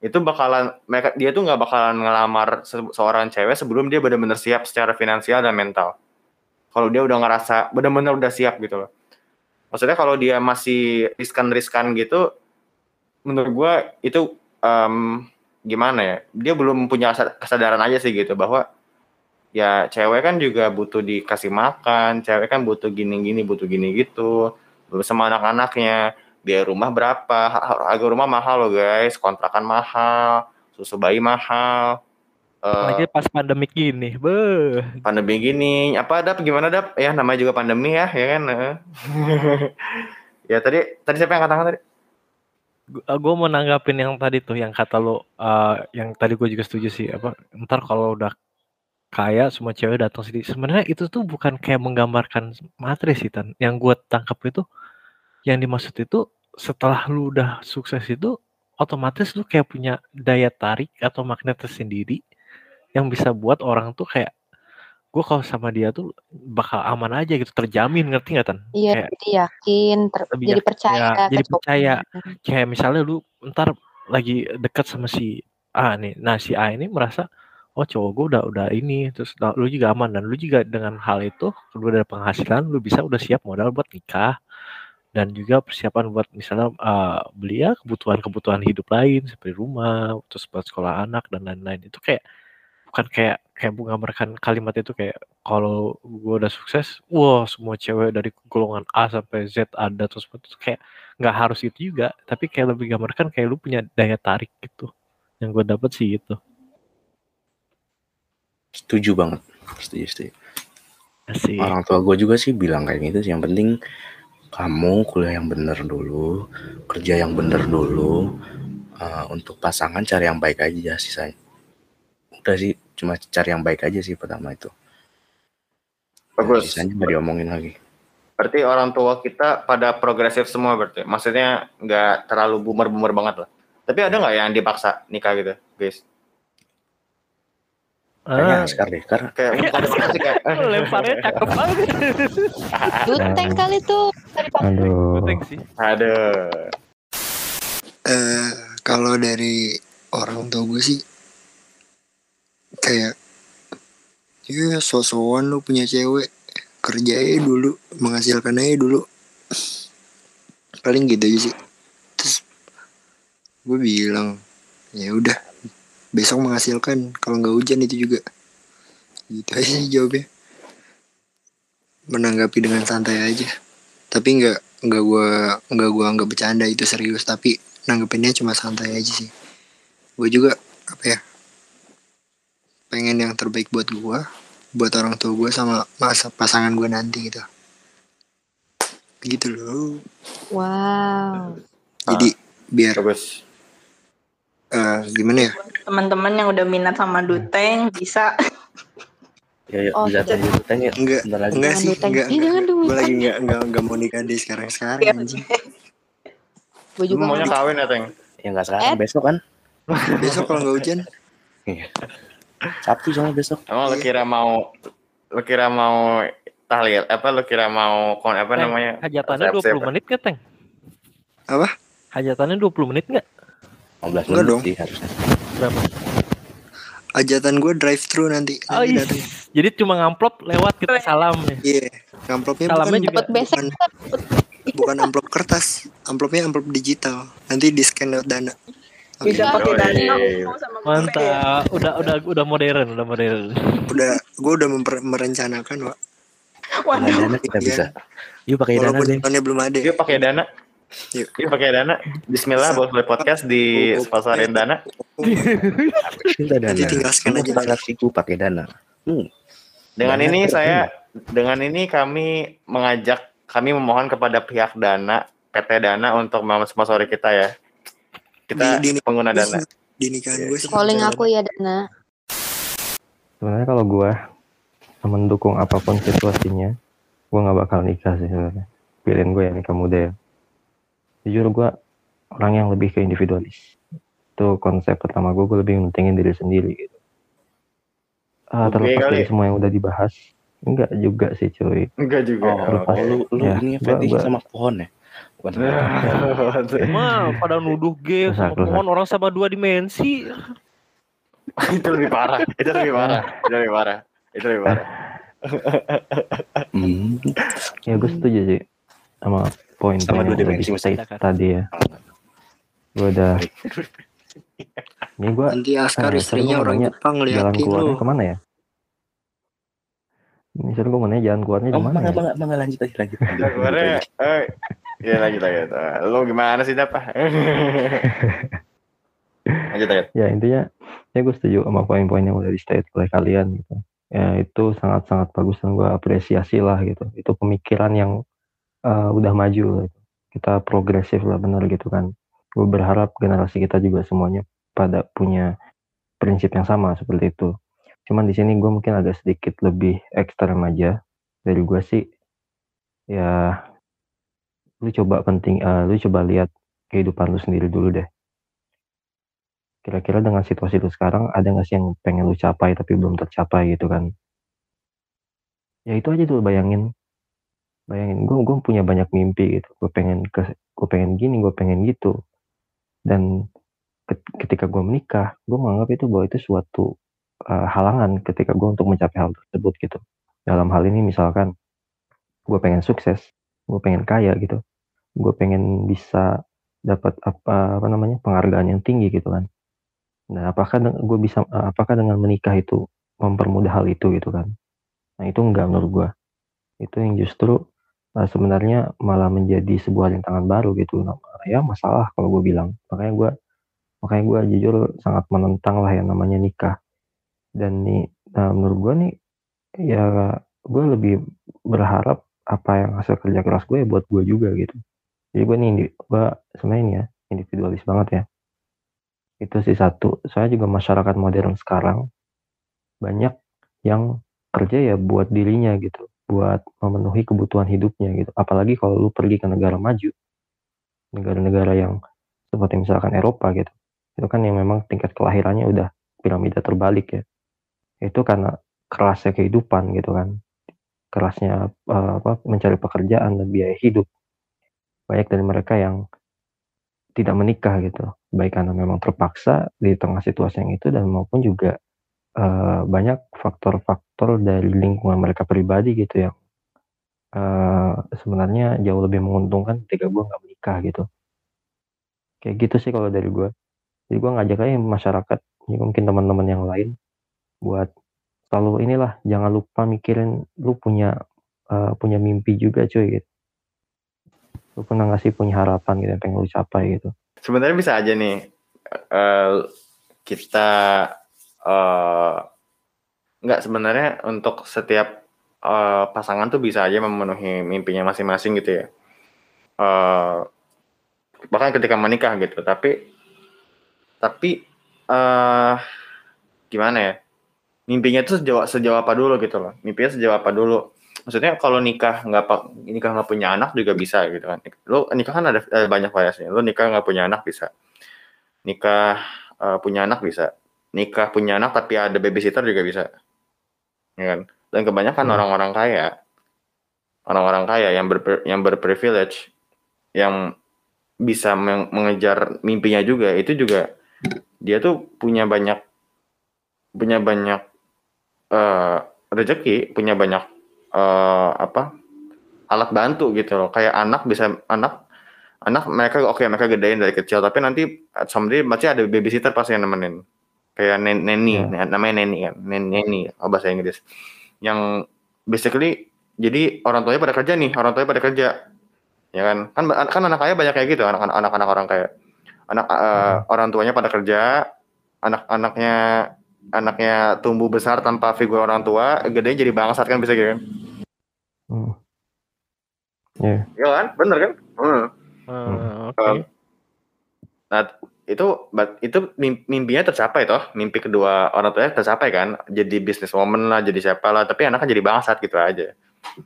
itu bakalan mereka dia tuh nggak bakalan ngelamar se- seorang cewek sebelum dia benar-benar siap secara finansial dan mental. Kalau dia udah ngerasa benar-benar udah siap gitu loh. Maksudnya kalau dia masih riskan-riskan gitu, menurut gua itu em, gimana ya? Dia belum punya kesa- kesadaran aja sih gitu bahwa ya cewek kan juga butuh dikasih makan, cewek kan butuh gini-gini, butuh gini gitu. Sama anak-anaknya biaya rumah berapa? Ha- harga rumah mahal loh guys. Kontrakan mahal susu bayi mahal. Eh, Apalagi pas pandemik gini, beuh. pandemi gini. Apa dap? Gimana dap? Ya namanya juga pandemi ya ya kan? Eh. *laughs* ya tadi tadi siapa yang katakan tadi? Gue mau nanggapin yang tadi tuh yang kata lo eh, yang tadi gue juga setuju sih. Apa ntar kalau udah kaya semua cewek datang sini. Sebenarnya itu tuh bukan kayak menggambarkan materi sih tan. Yang gue tangkap itu yang dimaksud itu setelah lu udah sukses itu otomatis lu kayak punya daya tarik atau magnet tersendiri yang bisa buat orang tuh kayak gue kalau sama dia tuh bakal aman aja gitu terjamin ngerti nggak tan Iya, Kayak- jadi yakin, ter- Lebih jadi yakin, percaya. ya, jadi percaya. kayak misalnya lu ntar lagi deket sama si A nih nah si A ini merasa oh cowok gue udah udah ini terus nah, lu juga aman dan lu juga dengan hal itu lu ada penghasilan lu bisa udah siap modal buat nikah dan juga persiapan buat misalnya eh, beli ya kebutuhan-kebutuhan hidup lain seperti rumah terus buat sekolah anak dan lain-lain itu kayak bukan kayak kayak menggambarkan kalimat itu kayak kalau gue udah sukses wah semua cewek dari golongan A sampai Z ada terus itu kayak nggak harus itu juga tapi kayak lebih gambarkan kayak lu punya daya tarik gitu yang gue dapet sih itu Setuju banget. Setuju, setuju. sih Orang tua gue juga sih bilang kayak gitu sih. Yang penting kamu kuliah yang bener dulu, kerja yang bener dulu. Eh, untuk pasangan cari yang baik aja sisanya. Udah sih, cuma cari yang baik aja sih pertama itu. bagus Sisanya nggak diomongin lagi. berarti orang tua kita pada progresif semua berarti maksudnya nggak terlalu boomer banget lah tapi ada nggak yang dipaksa nikah gitu guys Kayaknya ah, Askar deh, karena kayak *laughs* lemparnya cakep banget. *laughs* Duteng kali tuh. Tadi. Aduh. Penting sih. Aduh. Eh kalau dari orang tua gue sih kayak ya sosokan lu punya cewek. Kerja aja dulu menghasilkan aja dulu. Paling gitu aja sih. Terus gue bilang ya udah besok menghasilkan kalau nggak hujan itu juga. Gitu aja sih jawabnya. Menanggapi dengan santai aja. Tapi nggak nggak gua nggak gua anggap bercanda itu serius. Tapi nanggepinnya cuma santai aja sih. Gue juga apa ya pengen yang terbaik buat gua buat orang tua gue sama masa pasangan gue nanti gitu. Gitu loh. Wow. jadi biar eh, gimana ya Teman-teman yang udah minat sama Duteng bisa ya, ya Oh, bisa sudah. tunggu tanya enggak bentar lagi. enggak sih duteng. enggak Ih, jangan gue duteng. lagi enggak enggak enggak mau nikah deh sekarang sekarang Iya. anjing Gue juga maunya kawin ya teng Ya nggak sekarang, besok kan? besok kalau nggak hujan Iya. Sabtu soalnya besok. emang lo Iya. kira mau lo kira mau tahlil apa lo kira mau kon apa namanya hajatannya Siap-siap. 20 menit nggak Teng? Apa? Hajatannya 20 menit nggak? 15 Enggak menit dong. sih harusnya. Berapa? ajatan gue drive thru nanti Oh, nanti iya. datang Jadi cuma ngamplop lewat kita salam nih. iya amplopnya Salamnya bukan juga- besek bukan, bukan amplop kertas amplopnya amplop digital nanti di scan lewat dana Oke. bisa pakai dana mau sama gue. Mantap. Udah udah udah modern, udah modern. udah gue udah memper- merencanakan Wak. Waduh, dana kita Iya. bisa. Yuk pakai dana deh. belum ada Yuk pakai dana. Yuk. Yuk pakai dana. Bismillah buat buat podcast di sponsorin dana. Minta dana. Nanti tinggal scan aja. pakai dana. Hmm. Dengan Dana ini saya dengan ini kami mengajak kami memohon kepada pihak Dana PT Dana untuk mensponsori kita ya. Kita Di- di- pengguna Dana. di nikahan gue sih Calling aku ya Dana. Sebenarnya kalau gue mendukung apa pun situasinya, gue nggak bakal nikah sih sebenarnya. Pilihan gue ya nikah muda ya. Jujur gue orang yang lebih ke individualis. Itu konsep pertama gue, gue lebih mentingin diri sendiri gitu. Ah, Oke terlepas kali. dari semua yang udah dibahas, enggak juga sih cuy. Enggak juga. Oh, Oke. lu lu Ya, ini gua- fetish gua- sama pohon ya? Bukan Mah *laughs* pada nuduh game sama pohon orang sama dua dimensi. *laughs* itu lebih parah. Itu lebih parah. Itu lebih parah. Itu lebih parah. Hmm. *laughs* Ya gue setuju sih sama poin-poin Sama dua yang udah dimensi di tadi ya. Gue udah. Ini gue Nanti Askar Eh, istrinya orang nanya, Jepang jalan keluarnya lu. ke mana ya? Ini seru gue mau nanya jalan keluarnya Oh, di mana bangga, ya? bangga, lanjut aja, lanjut. lanjut. Kemarin, eh, ya lanjut lanjut. Eh, Lu gimana sih Dap? *laughs* lanjut lanjut. Ya intinya, ya gue setuju sama poin-poin yang udah di state oleh kalian gitu. Ya itu sangat-sangat bagus dan gue apresiasi lah gitu. Itu pemikiran yang eh, udah maju. Gitu. Kita progresif lah bener gitu kan. Gue berharap generasi kita juga semuanya pada punya prinsip yang sama seperti itu. Cuman di sini gue mungkin agak sedikit lebih ekstrem aja dari gue sih. Ya, lu coba penting, eh, lu coba lihat kehidupan lu sendiri dulu deh. Kira-kira dengan situasi lu sekarang ada nggak sih yang pengen lu capai tapi belum tercapai gitu kan? Ya itu aja dulu bayangin, bayangin gue gue punya banyak mimpi gitu. Gue pengen ke, gue pengen gini, gue pengen gitu. Dan ket- ketika gue menikah, gue menganggap itu bahwa itu suatu uh, halangan ketika gue untuk mencapai hal tersebut gitu. Dalam hal ini misalkan gue pengen sukses, gue pengen kaya gitu, gue pengen bisa dapat apa apa namanya penghargaan yang tinggi gitu kan. Nah apakah gue bisa uh, apakah dengan menikah itu mempermudah hal itu gitu kan? Nah itu enggak menurut gue. Itu yang justru uh, sebenarnya malah menjadi sebuah rintangan baru gitu. Ya masalah kalau gue bilang. Makanya gue makanya gue jujur sangat menentang lah yang namanya nikah. Dan nih nah menurut gue nih ya gue lebih berharap apa yang hasil kerja keras gue ya buat gue juga gitu. Jadi gue nih gue sebenarnya ini ya individualis banget ya. Itu sih satu. Saya juga masyarakat modern sekarang banyak yang kerja ya buat dirinya gitu buat memenuhi kebutuhan hidupnya gitu. Apalagi kalau lu pergi ke negara maju negara-negara yang seperti misalkan Eropa gitu itu kan yang memang tingkat kelahirannya udah piramida terbalik ya. Itu karena kerasnya kehidupan gitu kan. Kerasnya eh, apa mencari pekerjaan dan biaya hidup. Banyak dari mereka yang tidak menikah gitu. Baik karena memang terpaksa di tengah situasi yang itu dan maupun juga eh, banyak faktor-faktor dari lingkungan mereka pribadi gitu yang eh, sebenarnya jauh lebih menguntungkan ketika gue nggak menikah gitu. Kayak gitu sih kalau dari gue jadi gue ngajak aja masyarakat ya mungkin teman-teman yang lain buat selalu inilah jangan lupa mikirin lu punya eh, punya mimpi juga cuy gitu. Lu pernah nggak sih punya harapan gitu yang pengen lu capai gitu? Sebenarnya bisa aja nih eh, kita eh, nggak sebenarnya untuk setiap eh, pasangan tuh bisa aja memenuhi mimpinya masing-masing gitu ya. Eh, bahkan ketika menikah gitu. Tapi tapi eh gimana ya? Mimpinya tuh sejauh sejauh apa dulu gitu loh. Mimpinya sejauh apa dulu. Maksudnya kalau nikah nggak nikah nggak punya anak juga bisa gitu kan. Lo nikah kan ada, ada banyak variasinya. Lo nikah nggak punya anak bisa. Nikah eh, punya anak bisa. Nikah punya anak tapi ada babysitter juga bisa. Ya kan? Dan kebanyakan Hmm. orang-orang kaya orang-orang kaya yang ber yang berprivilege yang bisa meng- mengejar mimpinya juga itu juga dia tuh punya banyak punya banyak eh, rezeki punya banyak eh, apa alat bantu gitu loh kayak anak bisa anak anak mereka oke mereka gedein dari kecil tapi nanti someday masih ada babysitter pasti yang nemenin kayak nen neni Ya. namanya neni kan nen neni oh, bahasa Inggris yang basically jadi orang tuanya pada kerja nih orang tuanya pada kerja ya kan kan kan anak kaya banyak kayak gitu anak anak anak orang kaya anak eh, orang tuanya pada kerja anak-anaknya anaknya tumbuh besar tanpa figur orang tua gedenya jadi bangsat kan bisa gitu kan Hmm. Ya, Iya kan bener kan Hmm. Eh, Oke. Um, Nah, itu itu mim- mimpinya tercapai toh. Mimpi kedua orang tuanya tercapai kan. Jadi bisnis woman lah, jadi siapa lah, tapi anaknya jadi bangsat gitu aja.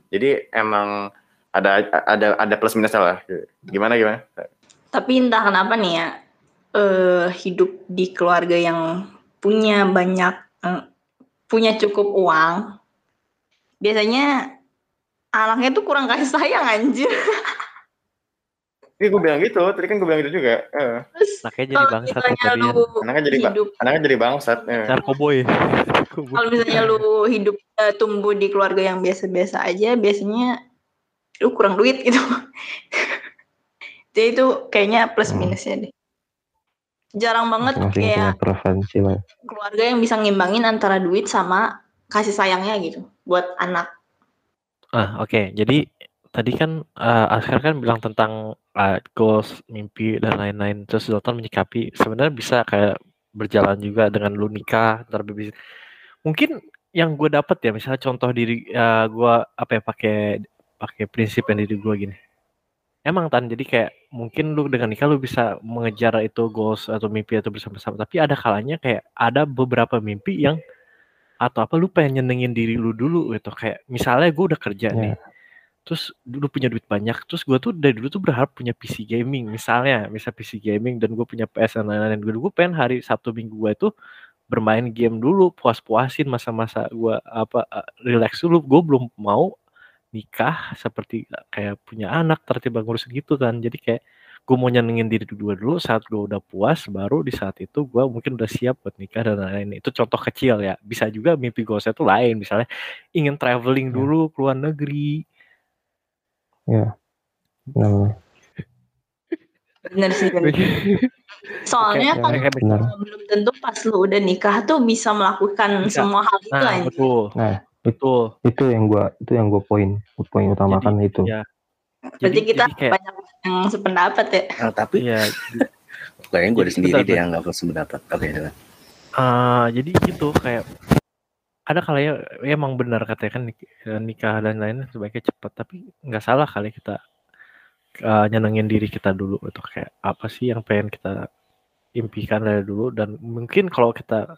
Jadi emang ada ada ada plus minusnya lah. Gimana gimana? Tapi entah kenapa nih ya, eh hidup di keluarga yang punya banyak, eh, punya cukup uang, biasanya anaknya tuh kurang kasih sayang anjir. *laughs* Iya gue bilang gitu, tadi kan gue bilang gitu juga. Eh, Terus Anaknya jadi bangsat tadi ya. anaknya jadi hidup anaknya jadi bangsat. Eh. *laughs* Narkoboy. Kalau misalnya lu hidup eh, tumbuh di keluarga yang biasa-biasa aja, biasanya lu kurang duit gitu. *laughs* Jadi itu kayaknya plus Hmm. minusnya deh. Jarang banget kayak keluarga yang bisa ngimbangin antara duit sama kasih sayangnya gitu buat anak. Ah, oke. Jadi tadi kan eh, Askar kan bilang tentang eh, goals, mimpi dan lain-lain. Terus Zoltan menyikapi sebenarnya bisa kayak berjalan juga dengan lu nikah, ntar bebis. Mungkin yang gue dapet ya, misalnya contoh diri eh, gue apa ya pakai pakai prinsip yang diri gue gini. Emang tan, jadi kayak mungkin lu dengan nikah lu bisa mengejar itu goals atau mimpi atau bersama-sama. Tapi ada kalanya kayak ada beberapa mimpi yang atau apa lu pengen nyenengin diri lu dulu gitu kayak misalnya gue udah kerja Ya. nih terus dulu punya duit banyak terus gue tuh dari dulu tuh berharap punya PC gaming misalnya misal PC gaming dan gue punya PS dan lain-lain. Gue gue pengen hari Sabtu Minggu gue itu bermain game dulu puas-puasin masa-masa gue apa eh, relax dulu. Gue belum mau nikah seperti kayak punya anak tertiba ngurus gitu kan. Jadi kayak gue mau nyenengin diri dua dulu saat gue udah puas baru di saat itu gue mungkin udah siap buat nikah dan lain-lain. Itu contoh kecil ya. Bisa juga mimpi gue tuh lain misalnya ingin traveling Ya. dulu ke luar negeri Benar. Bener sih bener. Soalnya kan kayak- Benar. belum tentu pas lu udah nikah tuh bisa melakukan Bisa. semua hal itu nah anjing. betul Nah, betul itu yang gua itu yang gua poin poin utamakan itu. ya Berarti jadi, kita jadi kayak banyak yang sependapat ya. Ah, tapi ya kayaknya gue Jadi, sendiri deh yang gak sependapat. Oke, silakan. Ah, jadi gitu kayak ada kali ya ya emang benar katanya kan eh, nikah dan lain-lain sebaiknya cepat tapi nggak salah kali kita eh, nyenengin diri kita dulu itu kayak apa sih yang pengen kita impikan dari dulu. Dan mungkin kalau kita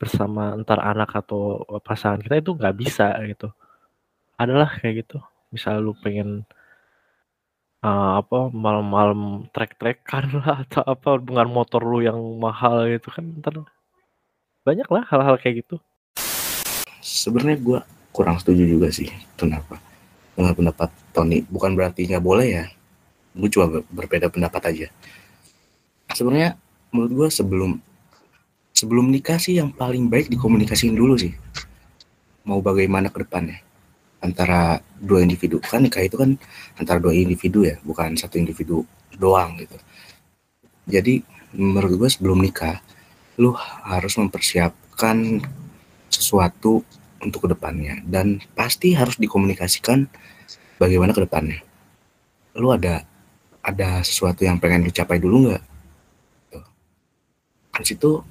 bersama antar anak atau pasangan kita itu nggak bisa gitu. Adalah kayak gitu. Misal lu pengen eh, apa malam-malam trek-trekan *laughs* lah atau apa dengan motor lu yang mahal gitu kan ntar banyak lah hal-hal kayak gitu Sebenarnya gue kurang setuju juga sih. Kenapa? Dengan pendapat Tony. Bukan berarti nggak boleh ya. Gue cuma ber- berbeda pendapat aja. Sebenarnya menurut gue sebelum sebelum nikah sih yang paling baik dikomunikasiin dulu sih. Mau bagaimana ke depannya antara dua individu. Kan nikah itu kan antara dua individu ya, bukan satu individu doang gitu. Jadi menurut gue sebelum nikah lu harus mempersiapkan sesuatu untuk ke depannya dan pasti harus dikomunikasikan bagaimana ke depannya. Lu ada ada sesuatu yang pengen lu capai dulu nggak? Kan situ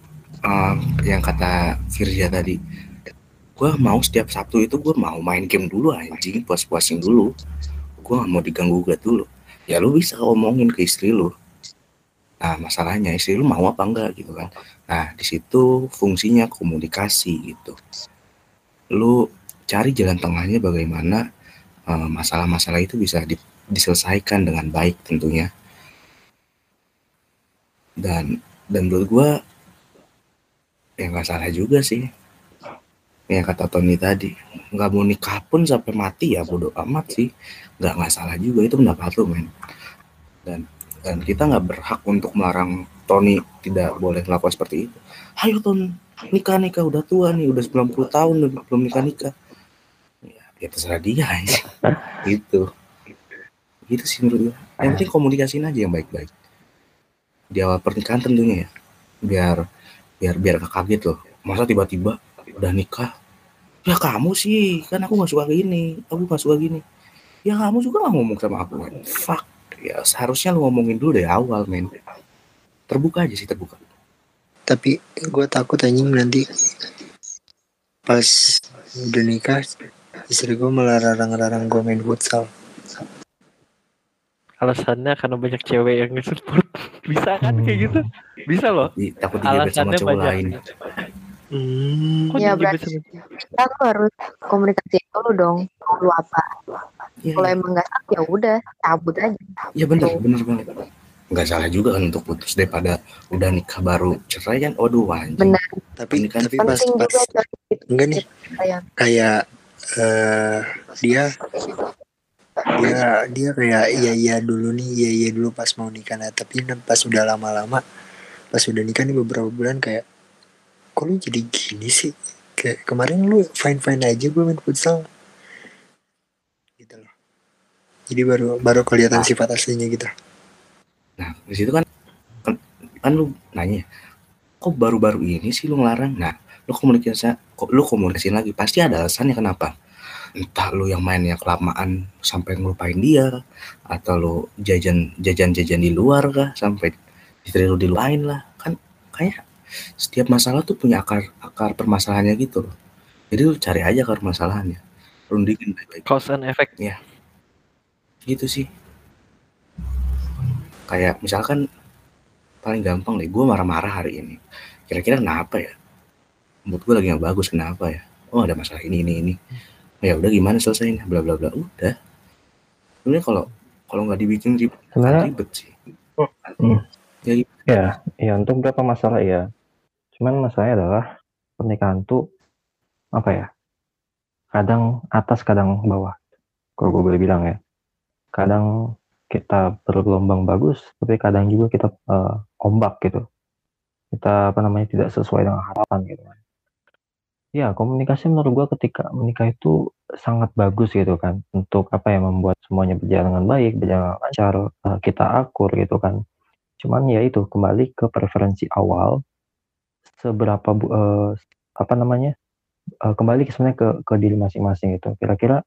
um, yang kata Firja tadi, gue mau setiap Sabtu itu gue mau main game dulu anjing, puas-puasin dulu. Gue gak mau diganggu gugat dulu. Ya lu bisa ngomongin ke istri lu. Nah masalahnya istri lu mau apa enggak gitu kan. Nah, di situ fungsinya komunikasi gitu. Lu cari jalan tengahnya bagaimana eh, masalah-masalah itu bisa di- diselesaikan dengan baik tentunya. Dan dan menurut gua ya nggak salah juga sih. Yang kata Tony tadi, nggak mau nikah pun sampai mati ya bodoh amat sih. Nggak nggak salah juga itu pendapat lu men. Dan dan kita nggak berhak untuk melarang Tony tidak boleh melakukan seperti itu. Ayo Ton, nikah nikah udah tua nih, udah 90 tahun udah belum nikah nikah. Ya, ya terserah dia *laughs* aja. gitu. Gitu sih menurut gue. Yang penting komunikasiin aja yang baik-baik. Di awal pernikahan tentunya ya. Biar biar biar gak kaget loh. Masa tiba-tiba udah nikah. Ya kamu sih, kan aku gak suka gini. Aku gak suka gini. Ya kamu juga gak ngomong sama aku. Men. Fuck. Ya seharusnya lu ngomongin dulu dari awal men. Terbuka aja sih terbuka. Tapi gue takut anjing nanti pas udah nikah istri gue malah larang-larang gue main futsal. alasannya karena banyak cewek yang nge-support *laughs* bisa kan kayak gitu bisa loh takut sama alasannya cowok banyak lain. Hmm. Kok Ya, berarti- sama- tuh harus komunikasi dulu dong lu apa Iya, kalau iya. emang nggak ya udah cabut aja Iya bener, bener banget. Nggak salah juga kan untuk putus daripada udah nikah baru cerai kan. Waduh anjing. benar. Tapi Ini kan tapi pas pas gitu. enggak nih. kayak eh dia dia dia kayak iya iya dulu nih iya iya dulu pas mau nikah. Nah tapi nan- pas udah lama-lama pas udah nikah nih beberapa bulan kayak kok lu jadi gini sih? Kayak kemarin lu fine fine aja gue main futsal. Gitu loh. Jadi baru baru kelihatan sifat aslinya gitu Nah, di situ kan, kan kan lu nanya, kok baru-baru ini sih lu ngelarang? Nah, lu komunikasi kok lu komunikasiin lagi pasti ada alasannya kenapa. Entah lu yang mainnya kelamaan sampai ngelupain dia atau lu jajan jajan jajan di luar kah sampai istri lu dilupain lah. Kan kayak setiap masalah tuh punya akar akar permasalahannya gitu loh. Jadi lu cari aja akar masalahnya. Rundingin baik-baik Cause and effect. gitu sih kayak misalkan paling gampang deh gue marah-marah hari ini kira-kira kenapa ya mood gue lagi nggak bagus kenapa ya oh ada masalah ini ini ini ya udah gimana selesainya bla bla bla udah sebenarnya kalau kalau nggak dibikin ribet Sebenarnya- ribet sih Hmm. ya Ya, ya untuk beberapa masalah ya. Cuman masalahnya adalah pernikahan tuh apa ya? Kadang atas, kadang bawah. Kalau gue boleh bilang ya. Kadang kita bergelombang bagus, tapi kadang juga kita eh, ombak gitu. Kita apa namanya tidak sesuai dengan harapan gitu kan. Ya, komunikasi menurut gue ketika menikah itu sangat bagus gitu kan untuk apa ya membuat semuanya berjalan dengan baik, berjalan lancar, eh, kita akur gitu kan. Cuman ya itu kembali ke preferensi awal seberapa eh, apa namanya eh, kembali ke sebenarnya ke ke diri masing-masing itu. Kira-kira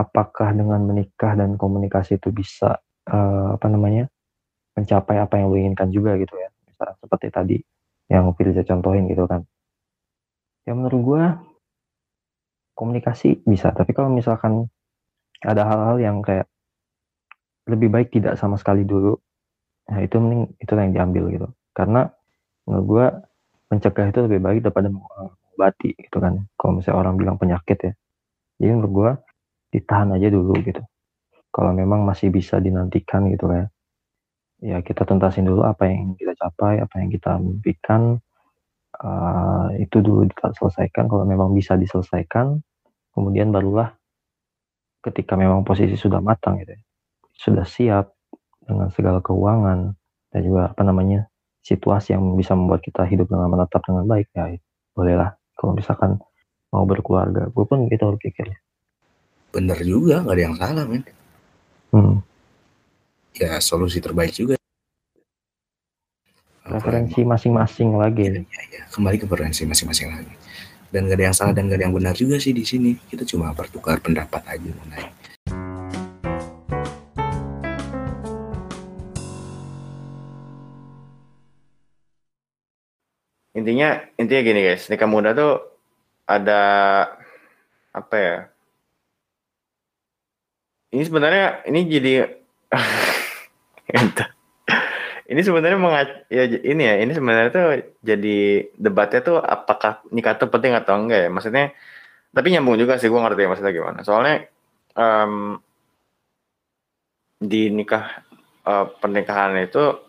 apakah dengan menikah dan komunikasi itu bisa eh, apa namanya mencapai apa yang lo inginkan juga gitu ya. Misalnya seperti tadi yang Firza contohin gitu kan. Ya menurut gua komunikasi bisa, tapi kalau misalkan ada hal-hal yang kayak lebih baik tidak sama sekali dulu Nah itu mending itu yang diambil gitu. Karena menurut gua mencegah itu lebih baik daripada mengobati gitu kan. Kalau misalnya orang bilang penyakit ya. Jadi menurut gua ditahan aja dulu gitu. Kalau memang masih bisa dinantikan gitu ya. Ya kita tuntasin dulu apa yang kita capai, apa yang kita mimpikan. Eh, itu dulu kita selesaikan. Kalau memang bisa diselesaikan, kemudian barulah ketika memang posisi sudah matang gitu ya. Sudah siap dengan segala keuangan dan juga apa namanya situasi yang bisa membuat kita hidup dengan menetap dengan baik ya bolehlah kalau misalkan mau berkeluarga gue pun gitu berpikirnya bener juga nggak ada yang salah men. Hmm. ya solusi terbaik juga. Kalau preferensi masing-masing lagi. Ya, ya, ya. kembali ke preferensi masing-masing lagi. Dan gak ada yang salah dan gak ada yang benar juga sih di sini. Kita cuma bertukar pendapat aja mengenai intinya intinya gini guys. Nikah muda tuh ada apa ya ini sebenarnya ini jadi *laughs* Entah. ini sebenarnya mengac ya ini ya ini sebenarnya tuh jadi debatnya tuh apakah nikah tuh penting atau enggak ya? Maksudnya tapi nyambung juga sih gue ngerti maksudnya gimana. Soalnya em, di nikah eh, pernikahan itu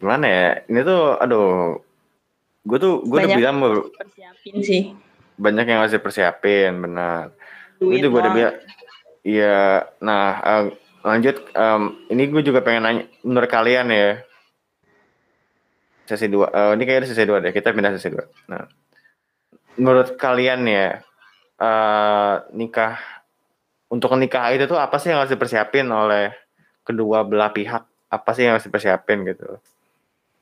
gimana ya? Ini tuh aduh gue tuh gue udah Banyak. bilang persiapin sih. Banyak yang harus dipersiapin benar. Itu gue udah bilang iya nah eh, lanjut em, ini gue juga pengen nanya menurut kalian ya. Sesi dua eh, ini kayaknya sesi dua deh kita pindah sesi dua. Nah menurut kalian ya eh, nikah untuk nikah itu tuh apa sih yang harus dipersiapin oleh kedua belah pihak? Apa sih yang harus dipersiapin gitu?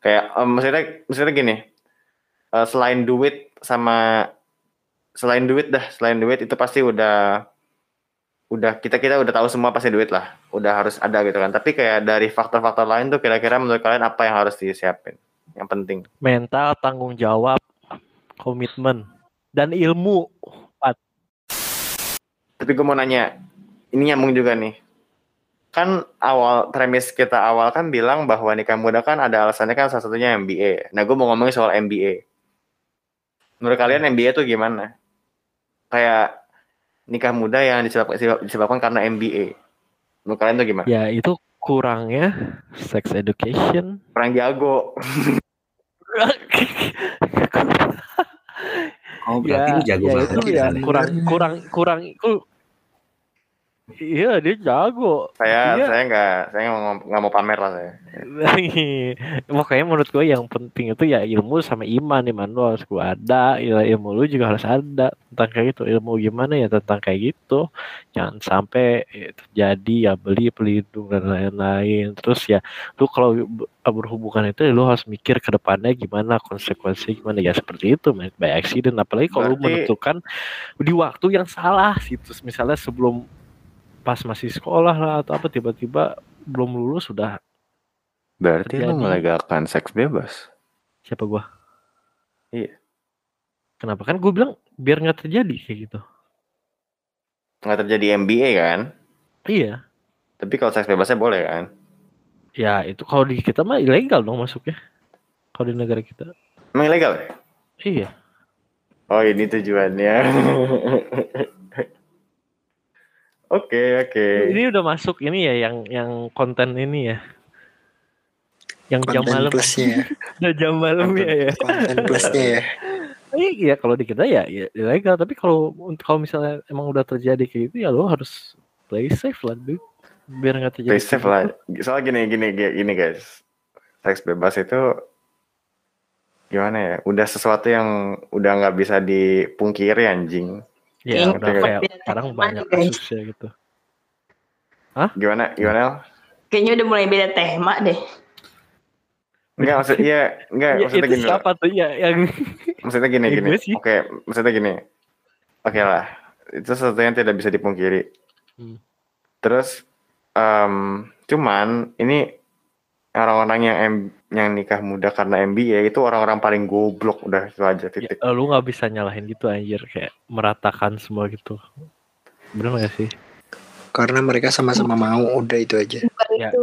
Kayak em, maksudnya maksudnya gini eh, selain duit sama selain duit dah selain duit itu pasti udah udah kita kita udah tahu semua pasti duit lah. Udah harus ada gitu kan. Tapi kayak dari faktor-faktor lain tuh kira-kira menurut kalian apa yang harus disiapin? Yang penting. Mental, tanggung jawab, komitmen, dan ilmu. tapi gue mau nanya ini nyambung juga nih. Kan awal premis kita awal kan bilang bahwa nikah muda kan ada alasannya kan salah satunya MBA nah gue mau ngomongin soal MBA menurut kalian MBA tuh gimana? Kayak nikah muda yang disebabkan, disebabkan karena MBA menurut kalian tuh gimana? Ya itu kurangnya sex education. kurang jago. *laughs* Oh berarti ya, lu jago ya banget itu ya kurang kurang kurang Iya dia jago. Saya Iya. saya nggak saya nggak mau pamer lah saya. *laughs* Makanya menurut gue yang penting itu ya ilmu sama iman iman lu harus gue ada. Ya, ilmu lu juga harus ada. Tentang kayak gitu ilmu gimana ya tentang kayak gitu. Jangan sampai ya, terjadi ya beli pelindung dan lain-lain. Terus ya lu kalau ber- berhubungan itu lu harus mikir ke depannya gimana konsekuensi gimana. Ya seperti itu by accident. Apalagi kalau lu Berarti- menentukan di waktu yang salah gitu misalnya sebelum pas masih sekolah lah atau apa tiba-tiba belum lulus sudah Berarti lu melegalkan seks bebas. siapa gua Iya. kenapa kan gue bilang biar nggak terjadi kayak gitu Nggak terjadi MBA kan? iya Tapi kalau seks bebasnya boleh kan? ya itu kalau di kita mah ilegal dong masuknya kalau di negara kita Emang ilegal ya? iya Oh ini tujuannya. *laughs* Oke oke. ini udah masuk ini ya yang yang konten ini ya yang jam konten malam plusnya *laughs* udah jam malam ya ya konten plusnya ya iya kalau di kita ya, ya ilegal tapi kalau untuk kalau misalnya emang udah terjadi kayak gitu ya lo harus play safe lah dude biar nggak terjadi Play safe lah. Soalnya gini gini gini gini, guys. Seks bebas itu gimana ya? Udah sesuatu yang udah nggak bisa dipungkiri anjing. Ya udah kayak sekarang banyak guys. kasusnya gitu Gimana gimana? El? Kayaknya udah mulai beda tema deh. Enggak maksud iya enggak ya, maksudnya gini. siapa tuh ya yang Maksudnya gini *laughs* Ya, gini. Oke, maksudnya gini. Oke lah. Itu sesuatu yang tidak bisa dipungkiri. Hmm. Terus em, cuman ini orang-orang yang M- yang nikah muda karena MBA itu orang-orang paling goblok udah itu aja ya, titik. lu nggak bisa nyalahin gitu anjir kayak meratakan semua gitu bener gak sih karena mereka sama-sama mau udah itu aja Bukan Ya. itu.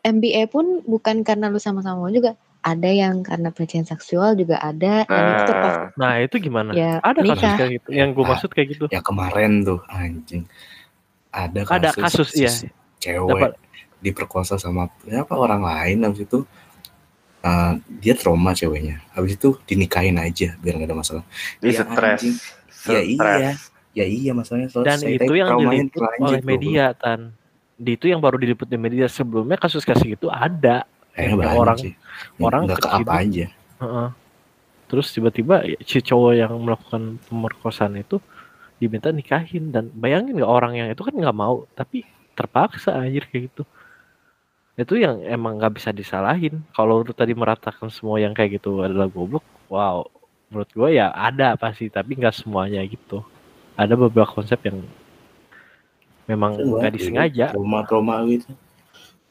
MBA pun bukan karena lu sama-sama mau juga. Ada yang karena pelecehan seksual juga ada. Dan itu terpaksa Nah, nah itu gimana ya ada kasus nikah. kayak gitu yang gue Ah. maksud kayak gitu Ya kemarin tuh anjing. Ada kasus, Ada kasus, iya. cewek Dapat- diperkosa sama apa orang lain habis itu eh, dia trauma ceweknya. Habis itu dinikahin aja biar nggak ada masalah. dia Ya, stres. Ya iya. Ya iya masalahnya selesai. dan itu yang diliput oleh bro. media tan di itu yang baru diliput di media sebelumnya kasus kasus itu ada Kayaknya Yang banyak orang- sih. orang nggak ke apa aja. Heeh. terus tiba-tiba ya, si cowok yang melakukan pemerkosaan itu diminta nikahin dan bayangin nggak orang yang itu kan nggak mau tapi terpaksa anjir kayak gitu itu yang emang nggak bisa disalahin. Kalau lu tadi meratakan semua yang kayak gitu adalah goblok wow. Menurut gue ya ada pasti tapi nggak semuanya gitu. Ada beberapa konsep yang memang nggak disengaja. Trauma-trauma gitu.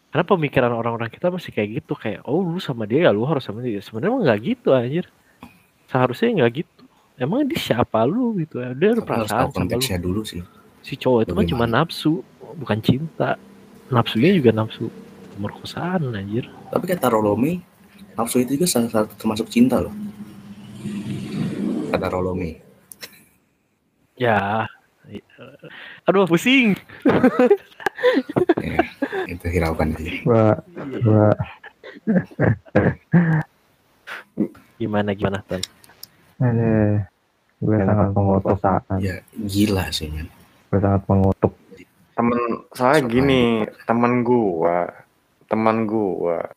karena pemikiran orang-orang kita masih kayak gitu kayak oh lu sama dia ya lu harus sama dia. Sebenarnya nggak gitu anjir. Seharusnya nggak gitu. Emang dia siapa lu gitu? Ya dia ada harus perasaan tahu sama lu. konteksnya dulu sih. si cowok itu mah cuma nafsu bukan cinta. Nafsunya juga nafsu pemerkosaan anjir Tapi kata Rolome, nafsu itu juga salah satu termasuk cinta loh. Kata Rolome. ya aduh pusing ya, itu hiraukan aja. Gua, gua gimana gimana tan ada gue sangat mengutuk saat Ya gila sih men. gue sangat mengutuk Temen soalnya Sok gini, temen gua, temen gua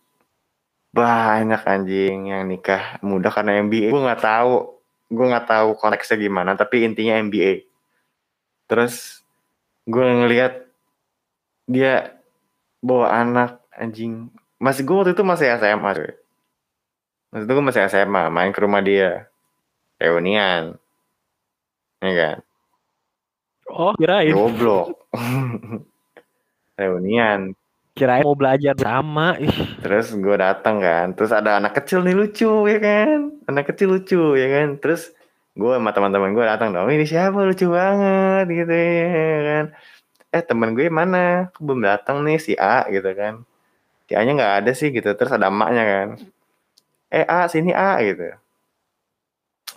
banyak anjing yang nikah muda karena MBA. Gua nggak tahu, gua nggak tahu konteksnya gimana, tapi intinya MBA. Terus gua ngelihat dia bawa anak anjing. Masih gua waktu itu masih SMA, cuy. Maksud itu gua masih SMA, main ke rumah dia. Reunian. Ya kan? oh kirain Goblok. *laughs* Reunian. Kirain mau belajar sama ih Terus gue datang kan. Terus ada anak kecil nih lucu ya kan. Anak kecil lucu ya kan. Terus gue sama teman-teman gue datang dong. Ini siapa lucu banget gitu ya kan. Eh temen gue mana? Kok belum datang nih si A gitu kan. Si A nya nggak ada sih gitu. Terus ada emaknya kan. Eh A sini A gitu.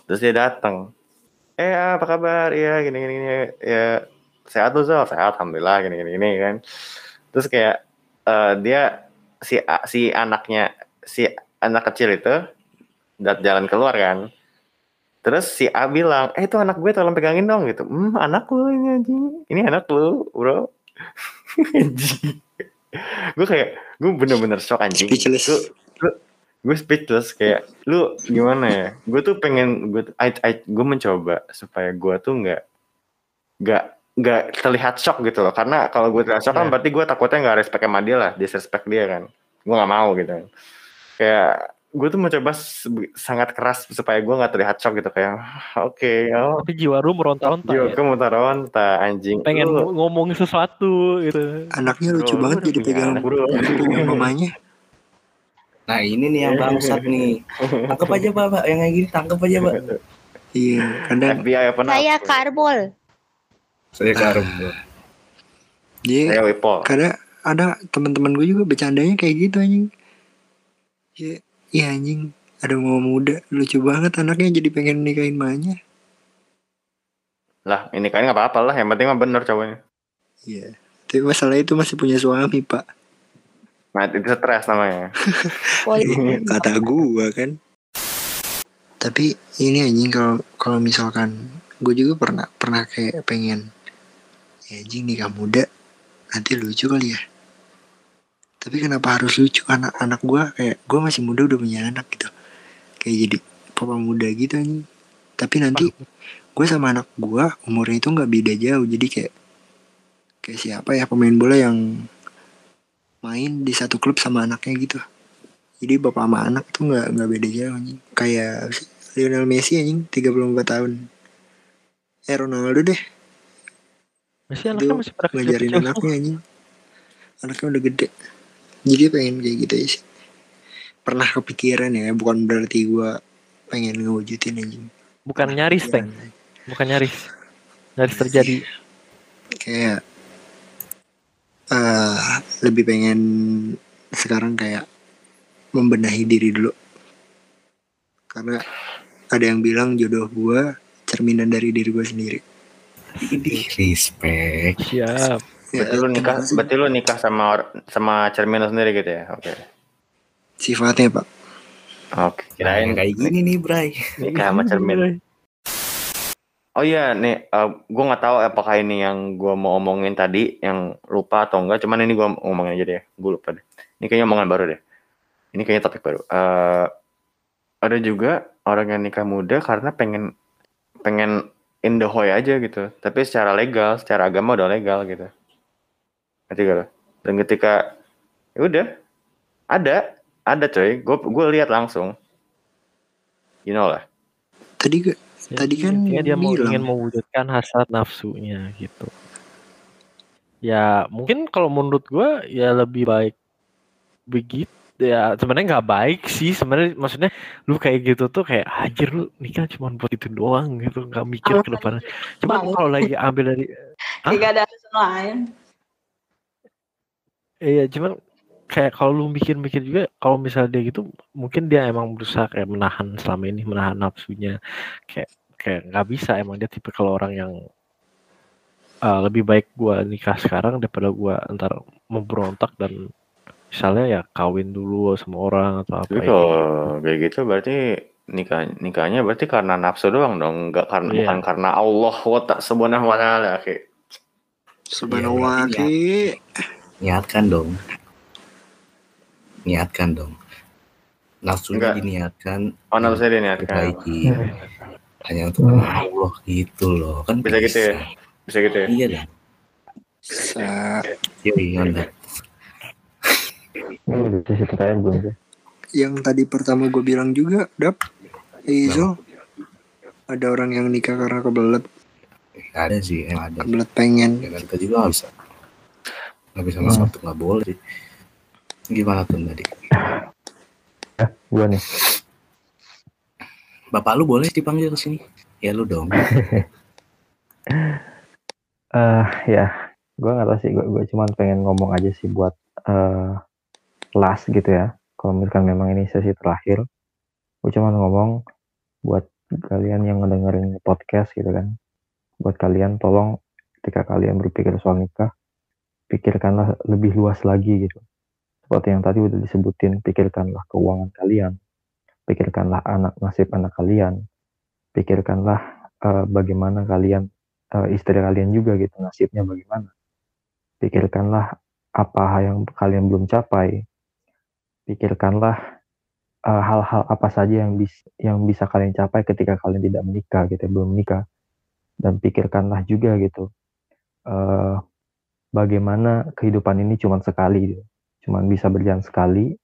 Terus dia datang. Eh A, apa kabar? Iya gini gini gini. Ya sehat tuh. Sehat alhamdulillah gini gini gini kan. Terus kayak eh, dia si si anaknya si anak kecil itu dat jalan keluar kan. Terus si A bilang eh itu anak gue tolong pegangin dong gitu. Hmm anak lu ini anjing. Ini anak lu bro. *laughs* Gue kayak gue bener-bener shock anjing. Speechless. Gue- gue- gue speechless kayak lu gimana ya? Gue tuh pengen gue I, I- gue mencoba supaya gue tuh nggak nggak nggak terlihat shock gitu loh karena kalau gue terlihat shock kan Iya. berarti gue takutnya nggak respect sama dia lah disrespect dia kan gue nggak mau gitu kan kayak gue tuh mencoba sangat keras supaya gue nggak terlihat shock gitu kayak "Ah, oke oh Tapi jiwa lu meronta-onta Yo, ya. gue mau taruh anjing Pengen Lu- ngomongin sesuatu gitu. Anaknya lucu Bro, banget jadi pegang pegang *laughs* mamanya. Nah ini nih yang bangsat nih. Tangkap aja pak, Pak. yang kayak gini tangkap aja pak. Iya, kadang FBI apa Saya karbol. Saya karum. dia saya Wipol kadang ada teman-teman gue juga bercandanya kayak gitu anjing. Ya, iya anjing. Ada mama muda lucu banget anaknya jadi pengen nikahin mamanya. lah ini kan nggak apa-apa lah yang penting mah bener cowoknya Iya. Tapi masalah itu masih punya suami, Pak. nah itu stres namanya *laughs* Polisi. Kata gua kan. Tapi ini anjing kalau kalau misalkan gue juga pernah pernah kayak pengen anjing nikah muda. Nanti lucu kali ya. Tapi kenapa harus lucu? Anak-anak gua kayak gue masih muda udah punya anak gitu. Kayak jadi papa muda gitu anjing. Tapi nanti gue sama anak gua umurnya itu nggak beda jauh. Jadi kayak kayak siapa ya pemain bola yang main di satu klub sama anaknya gitu. Jadi bapak sama anak tuh nggak nggak beda jauh anjing. Kayak Lionel Messi anjing 34 tahun. Eh Ronaldo deh Masih anaknya masih pada ngajarin kecil-kecil anaknya anjing. Anaknya udah gede. Jadi pengen kayak gitu aja sih. Pernah kepikiran ya bukan berarti gua pengen ngewujudin anjing. Bukan Pernah nyaris, Teng. Bukan nyaris. Nyaris terjadi. kayak eh lebih pengen sekarang kayak membenahi diri dulu. Karena ada yang bilang jodoh gua cerminan dari diri gua sendiri Ini respect. Siap. ya, berarti lu nikah berarti lu nikah sama or- sama cermin lu sendiri gitu ya? Oke. Sifatnya pak. Oke kirain Nah, kayak gini nih Bray. nikah sama cermin. Oh iya nih gue nggak tahu apakah ini yang gue mau omongin tadi yang lupa atau enggak. Cuman ini gue ngomongin aja deh. Gue lupa deh. Ini kayaknya omongan baru deh. Ini kayaknya topik baru. Eh, ada juga orang yang nikah muda karena pengen pengen in the hoy aja gitu tapi secara legal secara agama udah legal gitu gak lo? dan ketika ya udah ada ada coy gue gue lihat langsung you know lah tadi Ya, Tadi kan intinya dia mau bilang. ingin mewujudkan hasrat nafsunya gitu. Ya mungkin kalau menurut gua ya lebih baik begitu ya sebenarnya nggak baik sih sebenarnya maksudnya lu kayak gitu tuh kayak anjir lu nikah cuma buat itu doang gitu nggak mikir ke depannya cuman Baik. kalau lagi ambil dari *laughs* Hah? Kayak gak ada alasan lain. iya cuman kayak kalau lu mikir-mikir juga kalau misalnya dia gitu mungkin dia emang berusaha kayak menahan selama ini menahan nafsunya kayak kayak nggak bisa emang dia tipe kalau orang yang uh, lebih baik gua nikah sekarang daripada gua ntar memberontak dan misalnya ya kawin dulu sama orang atau apa Tapi ya. kalau kayak gitu berarti nikah nikahnya berarti karena nafsu doang dong, nggak karena Iya. bukan karena Allah wa ta subhanahu wa taala. Oke. subhanallah Iya, Ki. Niatkan dong. Niatkan dong. Nafsunya Enggak. diniatkan Oh, nafsu dia niatkan. perbaiki. *laughs* Hanya untuk Allah gitu loh. Kan Bisa gitu ya? Bisa gitu ya? Iya dong. Sa- Iya, mantap. Ini udah sisi pertanyaan belum sih? yang tadi pertama gue bilang juga dap Izo ada orang yang nikah karena kebelet ada sih, emang ada. kebelet pengen Ya kan kita juga nggak bisa. Nggak bisa sama satu nggak boleh sih. Gimana tuh tadi? Gua nih. Bapak lu boleh dipanggil ke sini? Ya lu dong. *laughs* eh ya, gua nggak tahu sih. Gua cuman pengen ngomong aja sih buat eh last gitu ya. Kalau misalkan memang ini sesi terakhir, gua cuman ngomong buat kalian yang ngedengerin podcast gitu kan. Buat kalian tolong ketika kalian berpikir soal nikah, pikirkanlah lebih luas lagi gitu. Seperti yang tadi udah disebutin, pikirkanlah keuangan kalian, pikirkanlah anak nasib anak kalian, pikirkanlah eh, bagaimana kalian eh, istri kalian juga gitu nasibnya bagaimana. pikirkanlah apa yang kalian belum capai. Pikirkanlah eh, hal-hal apa saja yang bisa yang bisa kalian capai ketika kalian tidak menikah gitu, belum menikah. Dan pikirkanlah juga gitu. eh, bagaimana kehidupan ini cuma sekali gitu. Cuman bisa berjalan sekali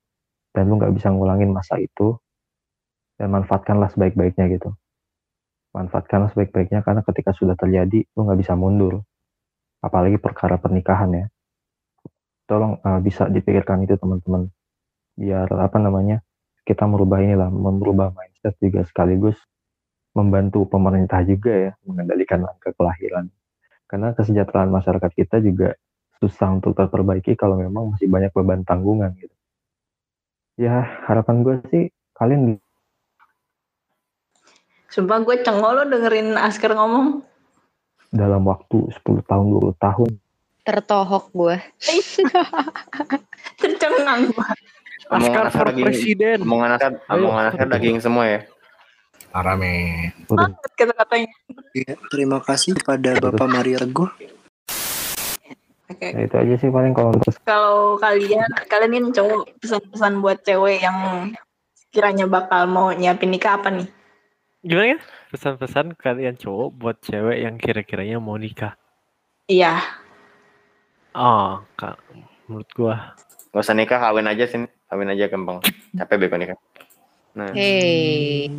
dan lu nggak bisa ngulangin masa itu dan manfaatkanlah sebaik-baiknya gitu manfaatkanlah sebaik-baiknya karena ketika sudah terjadi lu nggak bisa mundur apalagi perkara pernikahan ya tolong uh, bisa dipikirkan itu teman-teman biar apa namanya kita merubah inilah merubah mindset juga sekaligus membantu pemerintah juga ya mengendalikan angka kelahiran karena kesejahteraan masyarakat kita juga susah untuk terperbaiki kalau memang masih banyak beban tanggungan gitu ya harapan gue sih kalian Sumpah gue cengol lo dengerin Asker ngomong. dalam waktu 10 tahun 20 tahun Tertohok gue. *laughs* Tercengang banget. Askar Askar for daging, presiden. omongan Askar, Askar daging semua ya. Parah men. udah Kata-katanya. Ya, terima kasih kepada Bapak Mario Teguh. Oke. ya itu aja sih paling kalau untuk Kalau kalian, kalian ini cowok pesan-pesan buat cewek yang kiranya bakal mau nyiapin nikah apa nih? Gimana kan? Pesan-pesan kalian cowok buat cewek yang kira-kiranya mau nikah. Iya. Oh, kak, menurut gua Gak usah nikah, kawin aja sini. Kawin aja gampang. Capek bego nikah. Nah, Hei.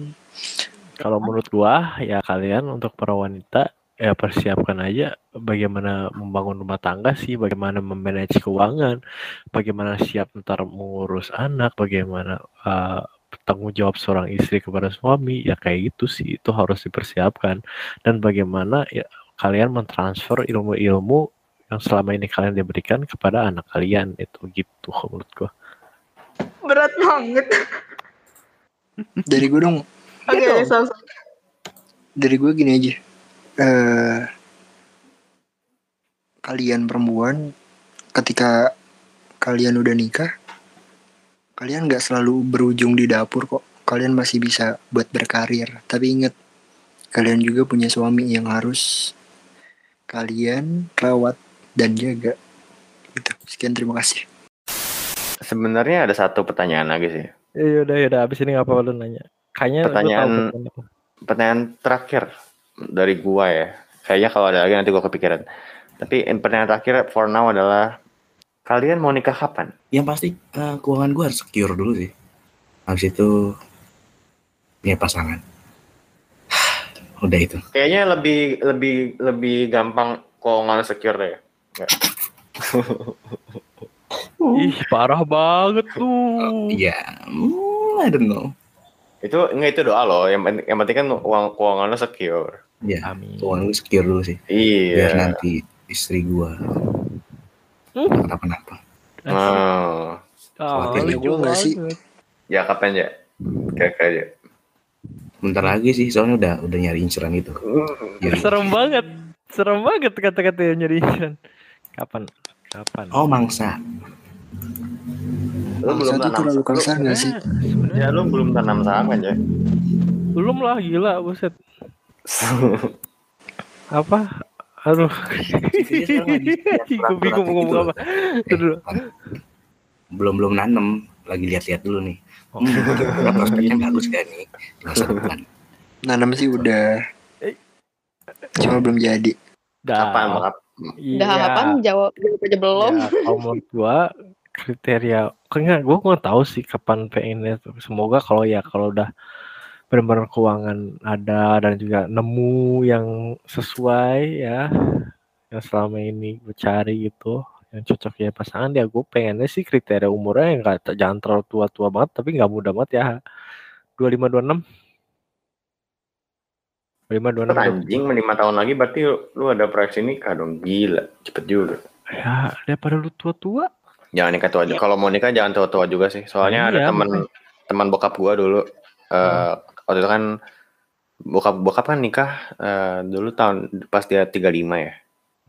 kalau menurut gua ya kalian untuk para wanita ya persiapkan aja bagaimana membangun rumah tangga sih, bagaimana memanage keuangan, bagaimana siap ntar mengurus anak, bagaimana uh, tanggung jawab seorang istri kepada suami, ya kayak gitu sih itu harus dipersiapkan dan bagaimana ya kalian mentransfer ilmu-ilmu yang selama ini kalian diberikan kepada anak kalian itu gitu menurut gua. Berat banget. Dari gue dong, Oke, so, so. dari gue gini aja. eh kalian perempuan, ketika kalian udah nikah, kalian nggak selalu berujung di dapur kok. Kalian masih bisa buat berkarir. Tapi ingat, kalian juga punya suami yang harus kalian rawat dan jaga. Gitu. Sekian terima kasih. Sebenarnya ada satu pertanyaan lagi sih. Ya udah ya udah abis ini nggak apa-apa lu nanya. Kayaknya tahu Pertanyaan- pertanyaan apa. Terakhir dari gua ya. Kayaknya kalau ada lagi nanti gua kepikiran. Tapi yang pertanyaan terakhir for now adalah kalian mau nikah kapan? Yang pasti eh, keuangan gue harus secure dulu sih. Habis itu punya pasangan. *sighs* Udah itu. Kayaknya lebih lebih lebih gampang keuangan secure deh. *laughs* Ih parah banget tuh. Iya, hmm, I don't know. Itu enggak itu doa loh. Yang penting yang penting kan uang keuangan lo secure. Ya, Amin. keuangan gue secure dulu sih. Biar Iya. nanti istri gue Hmm. kenapa-napa. Oh. Ah, Khawatir lucu juga sih? Ya kapan ya? Kira-kira aja. Bentar lagi sih, soalnya udah udah nyari insuran itu. Jadi, Serem banget. Serem banget kata-kata yang nyari insuran. Kapan? Kapan? oh mangsa. Lu belum tanam terlalu lu- kasar gak sih? Ya lu belum tanam saham kan ya? Belum lah gila buset. *laughs* Apa? Aduh. Gue *laughs* bingung mau ngomong apa. Itu dulu. belum belum nanem, lagi lihat-lihat dulu nih. Oh. Hmm, prospeknya bagus gak nih di masa depan? Nanam sih udah. Cuma belum jadi. Dah. Kapan maaf? Udah Iya. kapan jawab jawab aja belum? Ya, kalau *laughs* menurut gua kriteria. Kayaknya gua nggak tahu sih kapan pengennya semoga kalau ya kalau udah benar-benar keuangan ada dan juga nemu yang sesuai ya yang selama ini gue cari gitu yang cocok ya pasangan ya gue pengennya sih kriteria umurnya yang nggak jangan terlalu tua-tua banget tapi nggak muda banget ya. 25 26 25 26 Anjing lima tahun lagi berarti lu ada proyeksi nikah dong. Gila, cepet juga. ya daripada lu tua-tua Jangan nikah tua aja. Kalau mau nikah jangan tua-tua juga sih. Soalnya ada Iya, teman teman bokap gua dulu eh waktu itu kan bokap bokap kan nikah eh, dulu tahun pas dia 35 ya.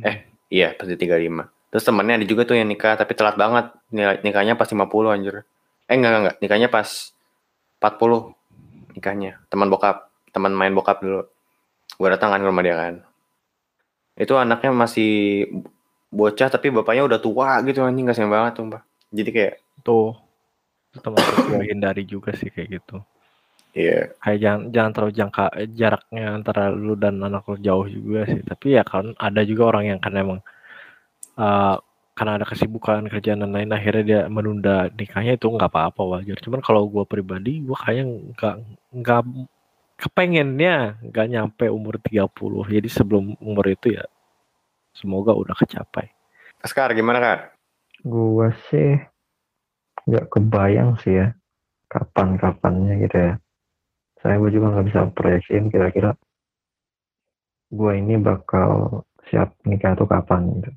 Eh, iya pas dia 35. Terus temennya ada juga tuh yang nikah tapi telat banget. Nik- Nikahnya pas 50 anjir. Eh enggak enggak, enggak. nikahnya pas 40 nikahnya. Teman bokap, teman main bokap dulu. Gua datang kan ke rumah dia kan. Itu anaknya masih bocah tapi bapaknya udah tua gitu anjing kasihan banget tuh, Mbak. Jadi kayak Tuh. Termasuk gue hindari juga sih kayak gitu. iya, Kayak jangan jangan terlalu jangka eh, jaraknya antara lu dan anak lu jauh juga sih. Tapi ya kan ada juga orang yang kan emang eh, karena ada kesibukan kerjaan dan lain akhirnya dia menunda nikahnya itu nggak apa-apa wajar. Cuman kalau gue pribadi gue kayaknya nggak nggak kepengennya nggak nyampe umur 30. Jadi sebelum umur itu ya semoga udah kecapai. Askar gimana, Kar? Gua sih nggak kebayang sih ya kapan-kapannya gitu ya. Saya gue juga nggak bisa proyeksiin kira-kira gue ini bakal siap nikah tuh kapan gitu.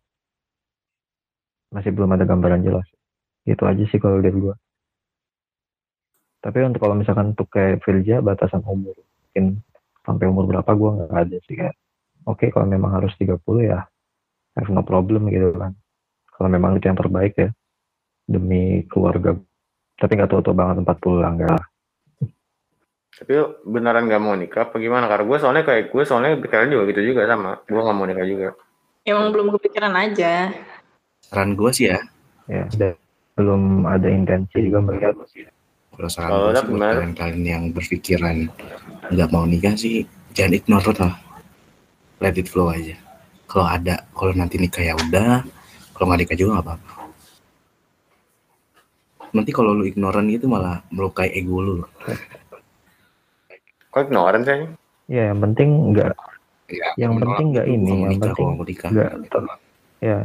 Masih belum ada gambaran jelas. Itu aja sih kalau dari gue. Tapi untuk kalau misalkan untuk kayak Virja batasan umur mungkin sampai umur berapa gue nggak ada sih kayak oke kalau memang harus 30 ya have no problem gitu kan kalau memang itu yang terbaik ya demi keluarga tapi nggak tahu-tahu banget 40 lah enggak lah. Tapi beneran gak mau nikah apa gimana? Karena gue soalnya kayak gue soalnya pikiran juga gitu juga sama. Gue gak mau nikah juga. Emang belum kepikiran aja. Saran gue sih ya, ya dan belum ada intensi juga melihat kalau saran Kalau gue sih buat gimana? kalian-kalian yang berpikiran nggak mau nikah sih, jangan ignore lah. Let it flow aja. Kalau ada, kalau nanti nikah ya udah. Kalau nggak nikah juga nggak apa-apa. Nanti kalau lu ignoran gitu malah melukai ego lu. loh. Kok ignoran sih? ya yang penting nggak Ya, Yang penting nggak itu, ini, yang nikah, penting kalau mau nikah. nggak ter- ya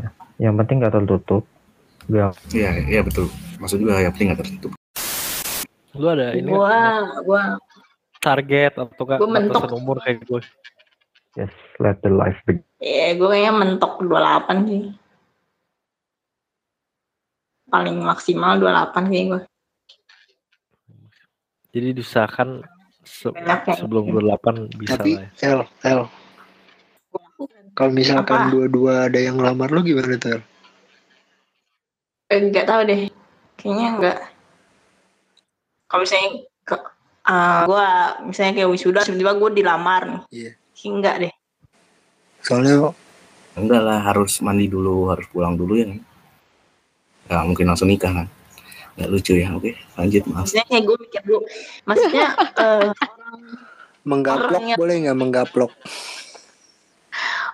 yang penting nggak tertutup nggak Iya, iya betul. Maksud juga yang penting nggak tertutup. Lu ada ini Gua, gua target atau enggak Gua mentok. umur kayak gue? Just let the life begin Ya, gue kayaknya mentok 28 sih. Paling maksimal 28 sih gue. Jadi diusahakan se- Banyak yang- sebelum 28 bisa Tapi lah ya. El, El. Kalau misalkan dua-dua ada yang ngelamar lu gimana tuh? El? Eh, tahu deh. Kayaknya enggak. Kalau misalnya ke, ah, gue misalnya kayak wisuda tiba-tiba gue dilamar nih. Iya. Enggak deh. Soalnya Enggak lah, harus mandi dulu, harus pulang dulu ya. kan? Nggak mungkin langsung nikah kan. Nggak lucu ya, oke lanjut maaf. Maksudnya kayak gue mikir dulu. Maksudnya *laughs* eh, orang menggaplok Orangnya- boleh nggak menggaplok?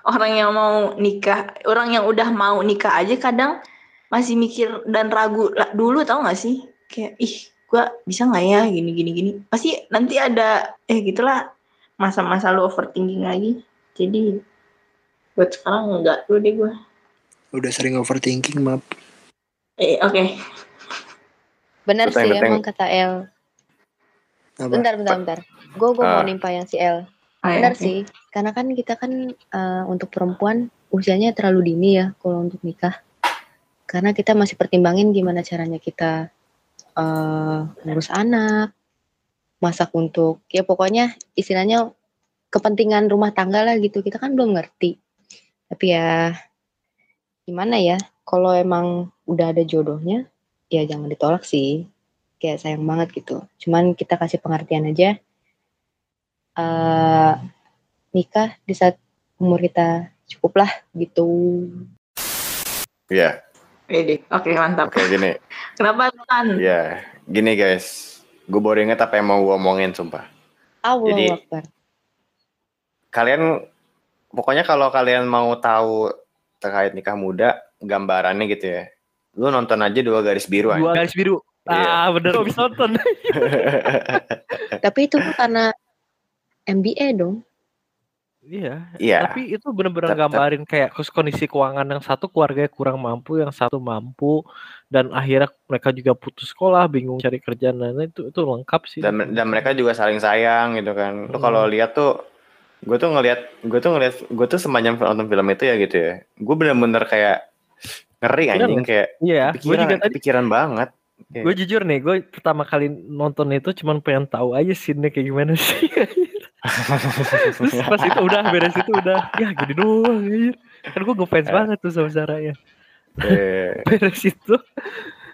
orang yang mau nikah, orang yang udah mau nikah aja kadang masih mikir dan ragu lah dulu tau gak sih? Kayak ih, gua bisa nggak ya gini gini gini. Pasti nanti ada eh gitulah masa-masa lu overthinking lagi. Jadi buat sekarang enggak dulu deh gua. Udah sering overthinking maaf. Eh oke. Benar Beteng, sih beteng. emang kata El. Apa? Bentar, bentar, bentar. Gue gue mau Ah. nimpa yang si El. Ah, ya, Benar oke. sih. Karena kan kita kan eh, untuk perempuan usianya terlalu dini ya kalau untuk nikah. Karena kita masih pertimbangin gimana caranya kita eh ngurus anak, masak untuk ya pokoknya istilahnya kepentingan rumah tangga lah gitu. Kita kan belum ngerti. Tapi ya gimana ya? Kalau emang udah ada jodohnya, ya jangan ditolak sih. Kayak sayang banget gitu. Cuman kita kasih pengertian aja. eh nikah di saat umur kita cukup lah gitu. Iya, Pede. Oke, mantap. oke gini. Kenapa kan? Iya, gini guys. Gue baru inget apa yang mau gue omongin sumpah. Allah Jadi- Akbar. Kalian, pokoknya kalau kalian mau tahu terkait nikah muda, gambarannya gitu ya. Lu nonton aja dua garis biru Dua aja. garis biru. Iya. Ah, bener gak bisa nonton. *laughs* *laughs* Tapi itu kan karena MBA dong. Iya, Iya. tapi itu bener-bener Tetep. gambarin kayak kondisi keuangan yang satu keluarganya kurang mampu, yang satu mampu, dan akhirnya mereka juga putus sekolah, bingung cari kerjaan, dan itu itu lengkap sih. dan dan mereka juga saling sayang gitu kan. Lu Hmm. kalau lihat tuh gue tuh ngelihat gue tuh ngelihat gue tuh sepanjang nonton film itu ya gitu ya. Gue bener-bener kayak ngeri Bener anjing kayak Iya, gue juga tadi, pikiran banget. Iya. gue jujur nih, gue pertama kali nonton itu cuman pengen tahu aja scene-nya kayak gimana sih. *laughs* *laughs* Terus pas itu udah beres itu udah, ya gini doang anjir. Kan gue ngefans Eh. banget tuh sama Sarah ya. Eh, *laughs* Beres itu,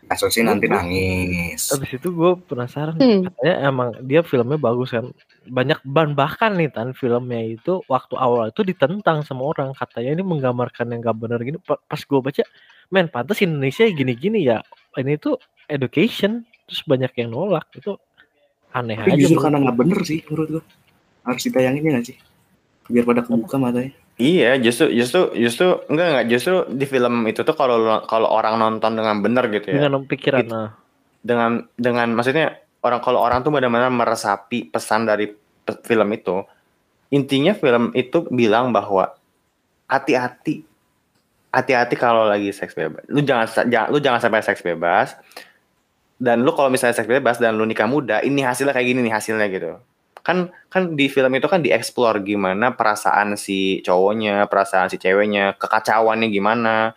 Kasusnya nanti nangis. Habis itu gue penasaran Hmm. katanya emang dia filmnya bagus kan. Banyak ban bahkan nih tan filmnya itu waktu awal itu ditentang sama orang katanya ini menggambarkan yang gak bener gini. Pa- Pas gue baca, men pantas Indonesia gini-gini ya. Ini tuh education terus banyak yang nolak itu aneh Tapi aja. justru karena nggak bener sih menurut gua. Harus ditayanginnya nggak sih? Biar pada kebuka matanya. Iya, justru justru justru enggak enggak justru di film itu tuh kalau kalau orang nonton dengan benar gitu ya. dengan pikiran Gitu. nah. Dengan dengan maksudnya orang kalau orang tuh benar-benar meresapi pesan dari pe- film itu. Intinya film itu bilang bahwa hati-hati hati-hati kalau lagi seks bebas. Lu jangan jangan lu jangan sampai seks bebas. Dan lu kalau misalnya seks bebas dan lu nikah muda, ini hasilnya kayak gini nih hasilnya gitu. Kan kan di film itu kan dieksplor gimana perasaan si cowoknya, perasaan si ceweknya, kekacauannya gimana.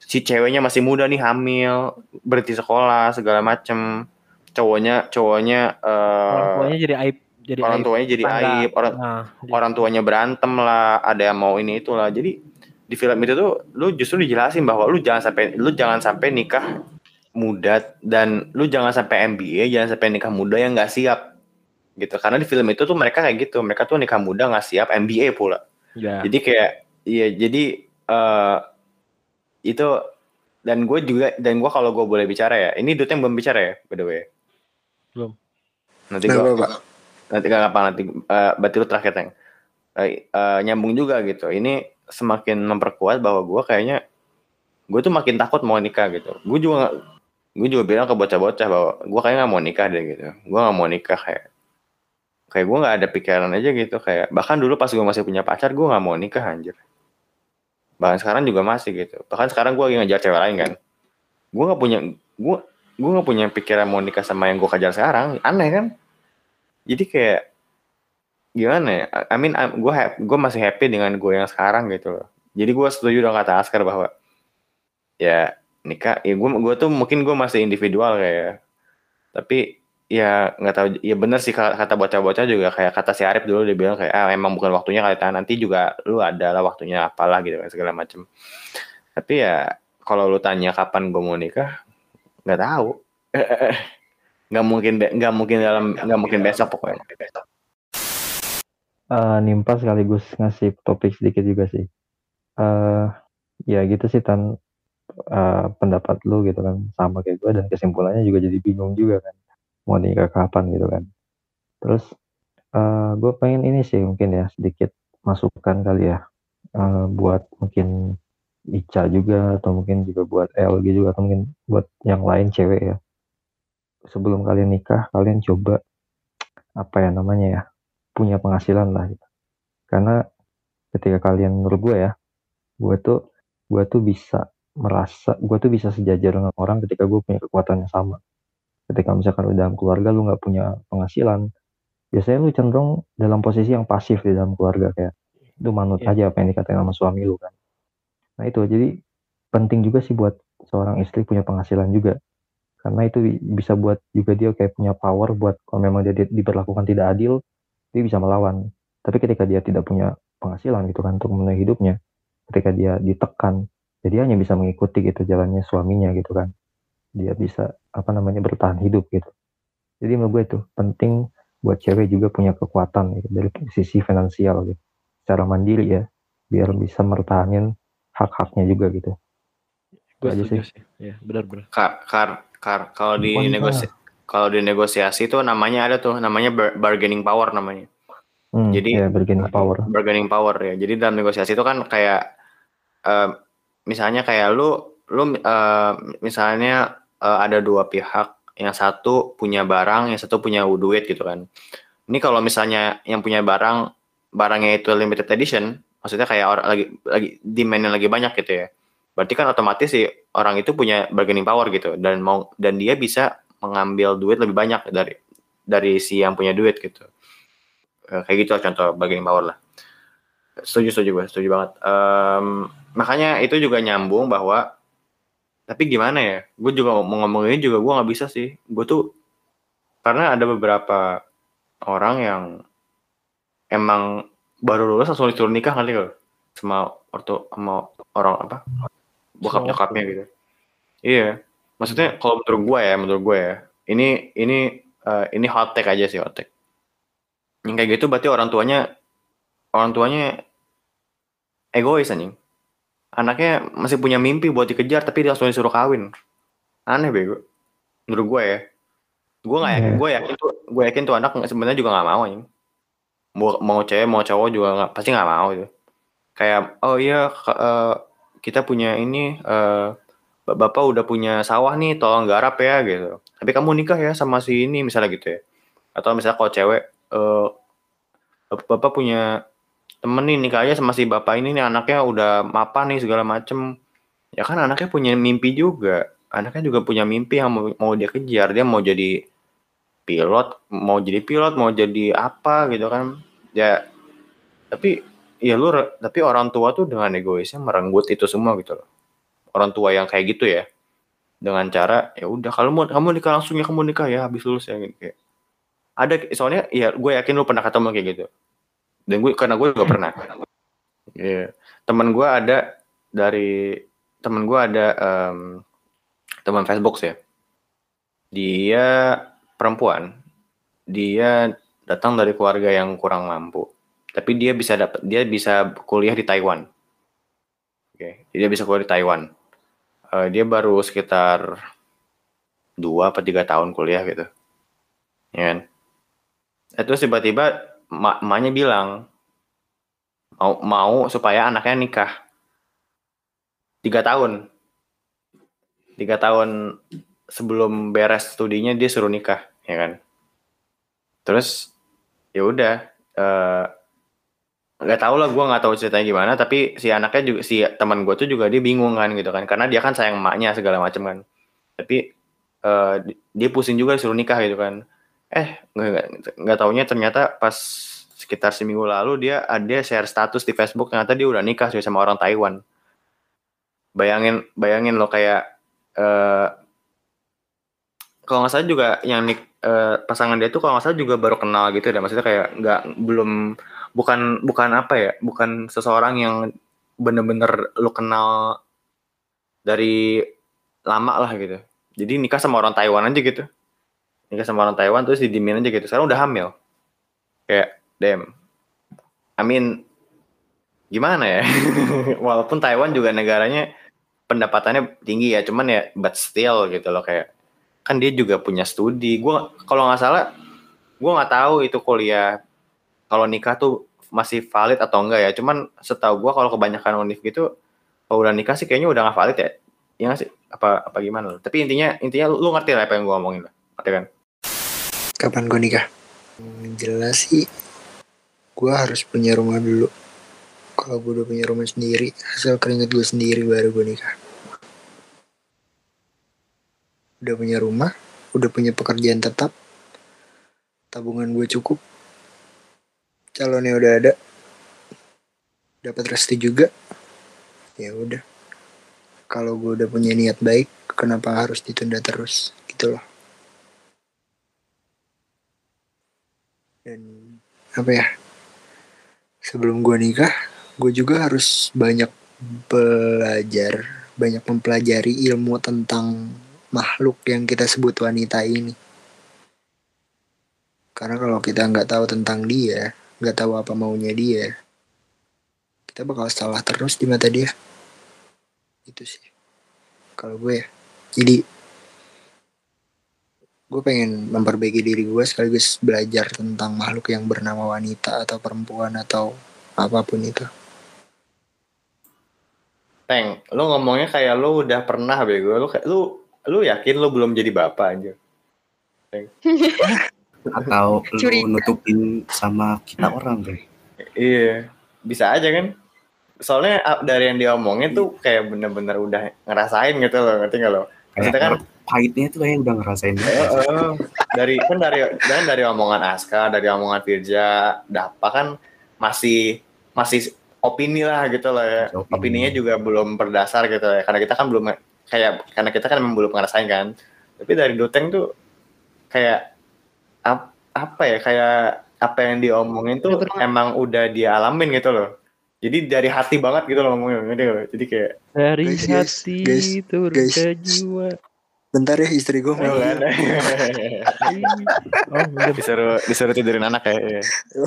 Si ceweknya masih muda nih hamil, berhenti sekolah segala macem. Cowoknya cowoknya Orang eh tuanya jadi aib jadi orang aib tuanya jadi tangga. aib, orang Nah, orang tuanya berantem lah, ada yang mau ini itulah. Jadi di film itu tuh lu justru dijelasin bahwa lu jangan sampai lu jangan sampai nikah muda dan lu jangan sampai MBA, jangan sampai nikah muda yang nggak siap gitu. Karena di film itu tuh mereka kayak gitu, mereka tuh nikah muda nggak siap MBA pula. ya. Jadi kayak iya jadi eh itu dan gue juga dan gue kalau gue boleh bicara ya, ini Dut yang belum bicara ya, by the way. Belum. Nanti gue nanti gak apa nanti eh berarti lu terakhir Teng. Eh, eh, nyambung juga gitu. Ini semakin memperkuat bahwa gue kayaknya gue tuh makin takut mau nikah gitu. Gue juga gue juga bilang ke bocah-bocah bahwa gue kayaknya nggak mau nikah deh gitu. Gue nggak mau nikah kayak kayak gue nggak ada pikiran aja gitu kayak bahkan dulu pas gue masih punya pacar gue nggak mau nikah anjir. Bahkan sekarang juga masih gitu. Bahkan sekarang gue lagi ngejar cewek lain kan. Gue nggak punya gue gue nggak punya pikiran mau nikah sama yang gue kejar sekarang. Aneh kan? Jadi kayak gimana ya? I mean, gue gue masih happy dengan gue yang sekarang gitu loh. Jadi gue setuju dengan kata Askar bahwa ya nikah, ya gue gue tuh mungkin gue masih individual kayak, tapi ya nggak tahu, ya bener sih ka- kata bocah-bocah juga kayak kata si Arif dulu dia bilang kayak ah emang bukan waktunya kali Tan. nanti juga lu adalah waktunya apalah gitu kan segala macem. Tapi ya kalau lu tanya kapan gue mau nikah, nggak tahu. *laughs* nggak mungkin nggak mungkin dalam nggak mungkin besok pokoknya. Eh, nimpa sekaligus ngasih topik sedikit juga sih. eh ya gitu sih tan eh, pendapat lu gitu kan sama kayak gue dan kesimpulannya juga jadi bingung juga kan mau nikah kapan gitu kan. Terus eh gue pengen ini sih mungkin ya sedikit masukan kali ya eh, buat mungkin Ica juga atau mungkin juga buat LG juga atau mungkin buat yang lain cewek ya. Sebelum kalian nikah kalian coba apa ya namanya ya punya penghasilan lah gitu. Karena ketika kalian menurut gue ya, gue tuh gue tuh bisa merasa gue tuh bisa sejajar dengan orang ketika gue punya kekuatan yang sama. Ketika misalkan lu dalam keluarga lu nggak punya penghasilan, biasanya lu cenderung dalam posisi yang pasif di dalam keluarga kayak lu manut Iya. aja apa yang dikatain sama suami lu kan. Nah itu jadi penting juga sih buat seorang istri punya penghasilan juga karena itu bi- bisa buat juga dia kayak punya power buat kalau memang dia di- diperlakukan tidak adil dia bisa melawan tapi ketika dia tidak punya penghasilan gitu kan untuk memenuhi hidupnya ketika dia ditekan jadi hanya bisa mengikuti gitu jalannya suaminya gitu kan dia bisa apa namanya bertahan hidup gitu jadi menurut gue itu penting buat cewek juga punya kekuatan gitu, dari sisi finansial gitu secara mandiri ya biar bisa mertahanin hak-haknya juga gitu gue aja setuju sih. Ya, benar-benar. Kar, kar, kar, kalau di Wanita. negosi, kalau di negosiasi itu namanya ada tuh, namanya bar- bargaining power namanya. Hmm, Jadi- ya bargaining power Bargaining power ya. Jadi dalam negosiasi itu kan kayak, eh, misalnya kayak lu, lu eh, misalnya eh, ada dua pihak, yang satu punya barang, yang satu punya duit gitu kan. Ini kalau misalnya yang punya barang, barangnya itu limited edition, maksudnya kayak orang lagi lagi demandnya lagi banyak gitu ya. Berarti kan otomatis sih orang itu punya bargaining power gitu dan mau dan dia bisa mengambil duit lebih banyak dari dari si yang punya duit gitu. Eh, kayak gitu lah contoh bargaining power lah. Setuju setuju gue, setuju banget. Em, makanya itu juga nyambung bahwa tapi gimana ya? Gue juga mau ngomong ini juga gue nggak bisa sih. Gue tuh karena ada beberapa orang yang emang baru lulus langsung disuruh nikah kali loh sama ortu sama orang apa bokap nyokapnya gitu iya Maksudnya kalau menurut gue ya, menurut gue ya, ini ini eh, ini hot take aja sih hot take. Yang kayak gitu berarti orang tuanya orang tuanya egois anjing. Anaknya masih punya mimpi buat dikejar tapi dia langsung disuruh kawin. Aneh bego. Menurut gue ya. Gue nggak yakin, Iya. gue yakin tuh, gue yakin tuh anak sebenarnya juga nggak mau anjing. Mau mau cewek mau cowok juga nggak pasti nggak mau itu. Kayak oh iya eh, kita punya ini eh, Bap- bapak udah punya sawah nih tolong garap ya gitu tapi kamu nikah ya sama si ini misalnya gitu ya atau misalnya kalau cewek eh, bap- bapak punya temen nih nikah aja sama si bapak ini nih anaknya udah mapan nih segala macem. Ya kan anaknya punya mimpi juga. Anaknya juga punya mimpi yang mau, dia kejar. Dia mau jadi pilot mau jadi pilot mau jadi apa gitu kan. Ya tapi ya lu tapi orang tua tuh dengan egoisnya merenggut itu semua gitu loh. Orang tua yang kayak gitu ya. Dengan cara ya udah kalau mau kamu nikah langsung ya kamu nikah ya habis lulus ya gitu kayak. Ada soalnya ya gue yakin lu pernah ketemu kayak gitu dan gue karena gue juga pernah. Iya. teman gue ada dari teman gue ada em, teman Facebook sih dia perempuan. Dia datang dari keluarga yang kurang mampu. Tapi dia bisa dapat dia bisa kuliah di Taiwan. Oke dia bisa kuliah di Taiwan. Eh, dia baru sekitar dua atau tiga tahun kuliah gitu. Ya kan? Eh, terus tiba-tiba emaknya bilang mau mau supaya anaknya nikah. Tiga tahun. Tiga tahun sebelum beres studinya dia suruh nikah ya kan? Terus ya udah eh, nggak tahu lah gue nggak tahu ceritanya gimana tapi si anaknya juga si teman gue tuh juga dia bingung kan gitu kan? Karena dia kan sayang emaknya segala macam kan? Tapi di- dia pusing juga suruh nikah gitu kan eh nggak nggak taunya ternyata pas sekitar seminggu lalu dia ada share status di Facebook ternyata dia udah nikah sih sama orang Taiwan. Bayangin bayangin lo kayak eh kalau nggak salah juga yang nik eh, pasangan dia tuh kalau nggak salah juga baru kenal gitu dan maksudnya kayak nggak belum bukan bukan apa ya bukan seseorang yang bener-bener lu kenal dari lama lah gitu. Jadi nikah sama orang Taiwan aja gitu nikah sama orang Taiwan terus didimin aja gitu. Sekarang udah hamil. Kayak damn. I mean gimana ya? *laughs* Walaupun Taiwan juga negaranya pendapatannya tinggi ya cuman ya but still gitu loh kayak kan dia juga punya studi. Gua kalau nggak salah gua nggak tahu itu kuliah kalau nikah tuh masih valid atau enggak ya. Cuman setahu gua kalau kebanyakan univ gitu kalau udah nikah sih kayaknya udah nggak valid ya. Nggak sih? Apa apa gimana? Tapi intinya intinya lu, lu ngerti lah apa yang gua omongin lah. Ngerti kan Kapan gue nikah? Jelas sih, gue harus punya rumah dulu. Kalau gue udah punya rumah sendiri, hasil keringet gue sendiri baru gue nikah. Udah punya rumah, udah punya pekerjaan tetap, tabungan gue cukup, calonnya udah ada, dapat restu juga, ya udah. Kalau gue udah punya niat baik, kenapa harus ditunda terus? Gitu loh. Dan apa ya sebelum gue nikah gue juga harus banyak belajar banyak mempelajari ilmu tentang makhluk yang kita sebut wanita ini. Karena kalau kita nggak tahu tentang dia nggak tahu apa maunya dia kita bakal salah terus di mata dia. Itu sih kalau gue ya. Jadi gue pengen memperbaiki diri gue sekaligus belajar tentang makhluk yang bernama wanita atau perempuan atau apa pun itu. Teng, lu ngomongnya kayak lu udah pernah bego. Lu kayak- lu lu yakin lu belum jadi bapak aja? *laughs* atau Curiga. lu nutupin sama kita orang deh Iya, bisa aja kan? Soalnya dari yang dia omongin tuh kayak bener-bener udah ngerasain gitu loh, ngerti gak lo? Maksudnya kan pahitnya tuh kayak udah ngerasain banget. eh, dari kan dari dan dari omongan Aska, dari omongan Firja, Dapa kan masih masih opini lah gitu loh ya. Opini. Opininya juga belum berdasar gitu ya. Karena kita kan belum kayak karena kita kan memang belum ngerasain kan. Tapi dari Duteng tuh kayak ap- apa ya kayak apa yang diomongin tuh emang udah dia alamin gitu loh. Jadi dari hati banget gitu loh ngomongnya. Jadi kayak Dari Guys, guys, hati guys, turun guys. ke jiwa. Bentar ya istri gue *laughs* Oh, kan? Oh, disuruh disuruh tidurin anak ya.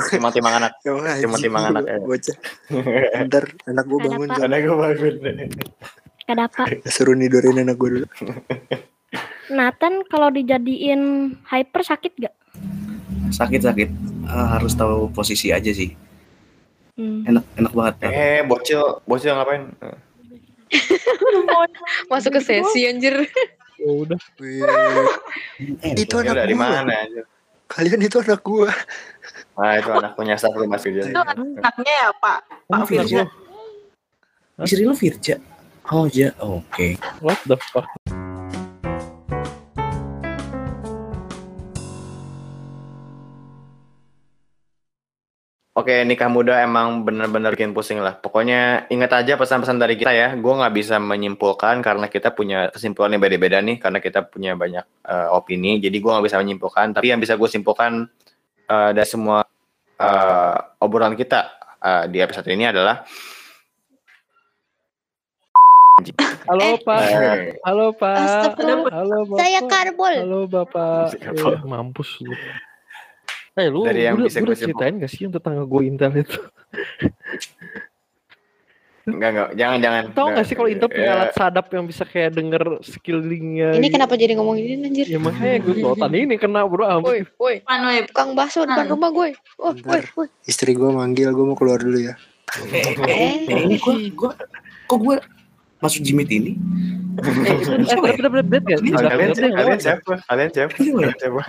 Timang timang anak. *laughs* Timang-timang anak, ya. Bocah. *laughs* Bentar anak gue bangun. Anak gue bangun. Kenapa? Suruh nidurin anak gue dulu. Nathan kalau dijadiin hyper sakit gak? Sakit-sakit. Eh, harus tahu posisi aja sih. Hmm. Enak enak banget. Eh, bocil, bocil ngapain? Masuk ke sesi anjir. Oh, udah. Itu Ya anak gue. mana? Kalian itu anak gue. Ah, itu anak punya staff rumah kerja. Itu anaknya ya Pak. Pak Oh, Firja. Firja. Istri lu Firja. Oh ya, oke. What the fuck? Oke, nikah muda emang bener-bener bikin pusing lah. Pokoknya ingat aja pesan-pesan dari kita ya. Gue nggak bisa menyimpulkan karena kita punya kesimpulan yang beda-beda nih. Karena kita punya banyak eh, opini. Jadi gue nggak bisa menyimpulkan. Tapi yang bisa gue simpulkan eh, dari semua eh, obrolan kita eh, di episode ini adalah Halo Pak. Halo Pak. Halo Bapak. Saya karbol. Halo Bapak. Eh, mampus lu. Eh lu, Dari yang udah, bisa gue ceritain gak sih yang tetangga gue Intel itu? enggak enggak jangan jangan. Tahu gak sih kalau Intel punya Eh, alat sadap yang bisa kayak denger skillingnya? Ini gitu? kenapa jadi ngomongin ini anjir? Ya makanya gue sultan ini kena bro ampun. Woi, woi, woi. tukang bakso depan Hmm. rumah gue. Oh, woi, Bentar. woi. Istri gue manggil, gue mau keluar dulu ya. Eh, Eh, eh, ini gua, gua, kok gue masuk jimit ini? Eh, bener, eh, bener, bener, bener, gak? Ini Kalian, siapa? Kalian siapa? Kalian siapa?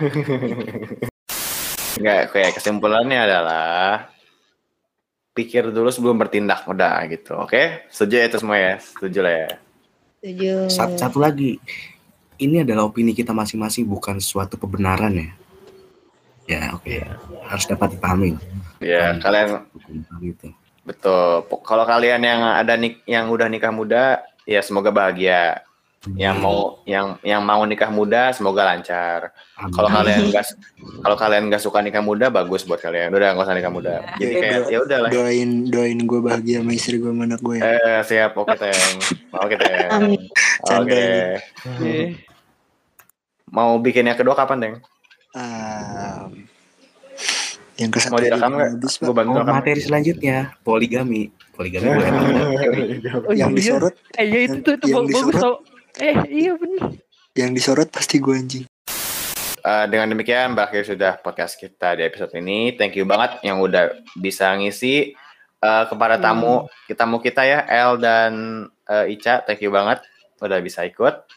Enggak, kayak kesimpulannya adalah pikir dulu sebelum bertindak udah gitu. Oke? Setuju ya itu semua ya? Setuju lah ya. Setuju. Satu, satu lagi, ini adalah opini kita masing-masing, bukan suatu kebenaran ya. Ya oke, harus dapat dipahami. Ya, kalian Gitu. betul. Kalau kalian yang ada nik yang udah nikah muda, ya semoga bahagia. Yang mau yang yang mau nikah muda semoga lancar. Kalau kalian enggak kalau kalian nggak suka nikah muda bagus buat kalian. Udah nggak usah nikah muda. Jadi Ya, kayak ya udah lah. Doain doain gue bahagia sama istri gue sama anak gue ya. Eh siap oke teng. Oke teng. Amin. Canda Oke. Mau bikin yang kedua kapan teng? Ah, yang ke Mau direkam nggak? habis, Gue bantu Oh, materi selanjutnya poligami. Poligami boleh banget. *laughs* oh yang iya. disorot, Eh iya itu tuh, itu yang bagus disorot. Eh iya bener. yang disorot pasti gue anjing. Eh, dengan demikian berakhir sudah podcast kita di episode ini. Thank you banget yang udah bisa ngisi Eh, kepada tamu tamu kita ya El dan eh, Ica. Thank you banget udah bisa ikut.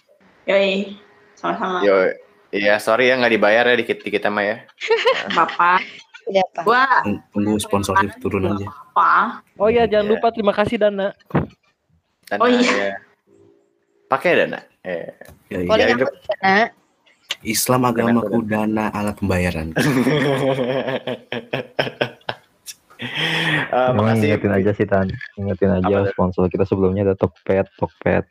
Yoi. Sama-sama. Yo, iya sorry ya nggak dibayar ya dikit dikit sama ya. Bapak. Tidak apa. Gua Tunggu sponsorship turun aja. apa? Oh iya jangan Iya. lupa terima kasih Dana. Dana, Oh, iya. ya. Pakai dana. Eh, Ya, Boleh ya, sana? Islam agamaku dana alat pembayaran. *laughs* Emang makasih. ingetin aja sih Tan. Ingetin aja Apa sponsor kita sebelumnya ada Tokped, Tokped.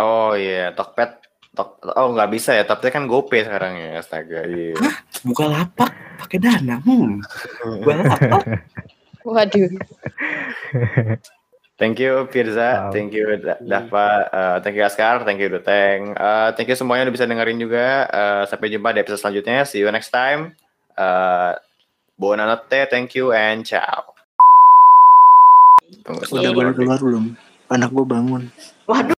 Oh iya, Tokped. Tok, oh nggak bisa ya, Tokped kan GoPay sekarang ya, astaga. Iya. Buka lapak pakai dana. Hmm. Buka lapak. *laughs* *laughs* Waduh. Thank you Firza, Wow. thank you Da- Dava, eh, thank you Askar, thank you Duteng, Eh, thank you semuanya udah bisa dengerin juga. Eh, sampai jumpa di episode selanjutnya. See you next time. Uh, Buonanotte, thank you and ciao. Tunggu, Udah boleh keluar belum? Anak gue bangun. Waduh.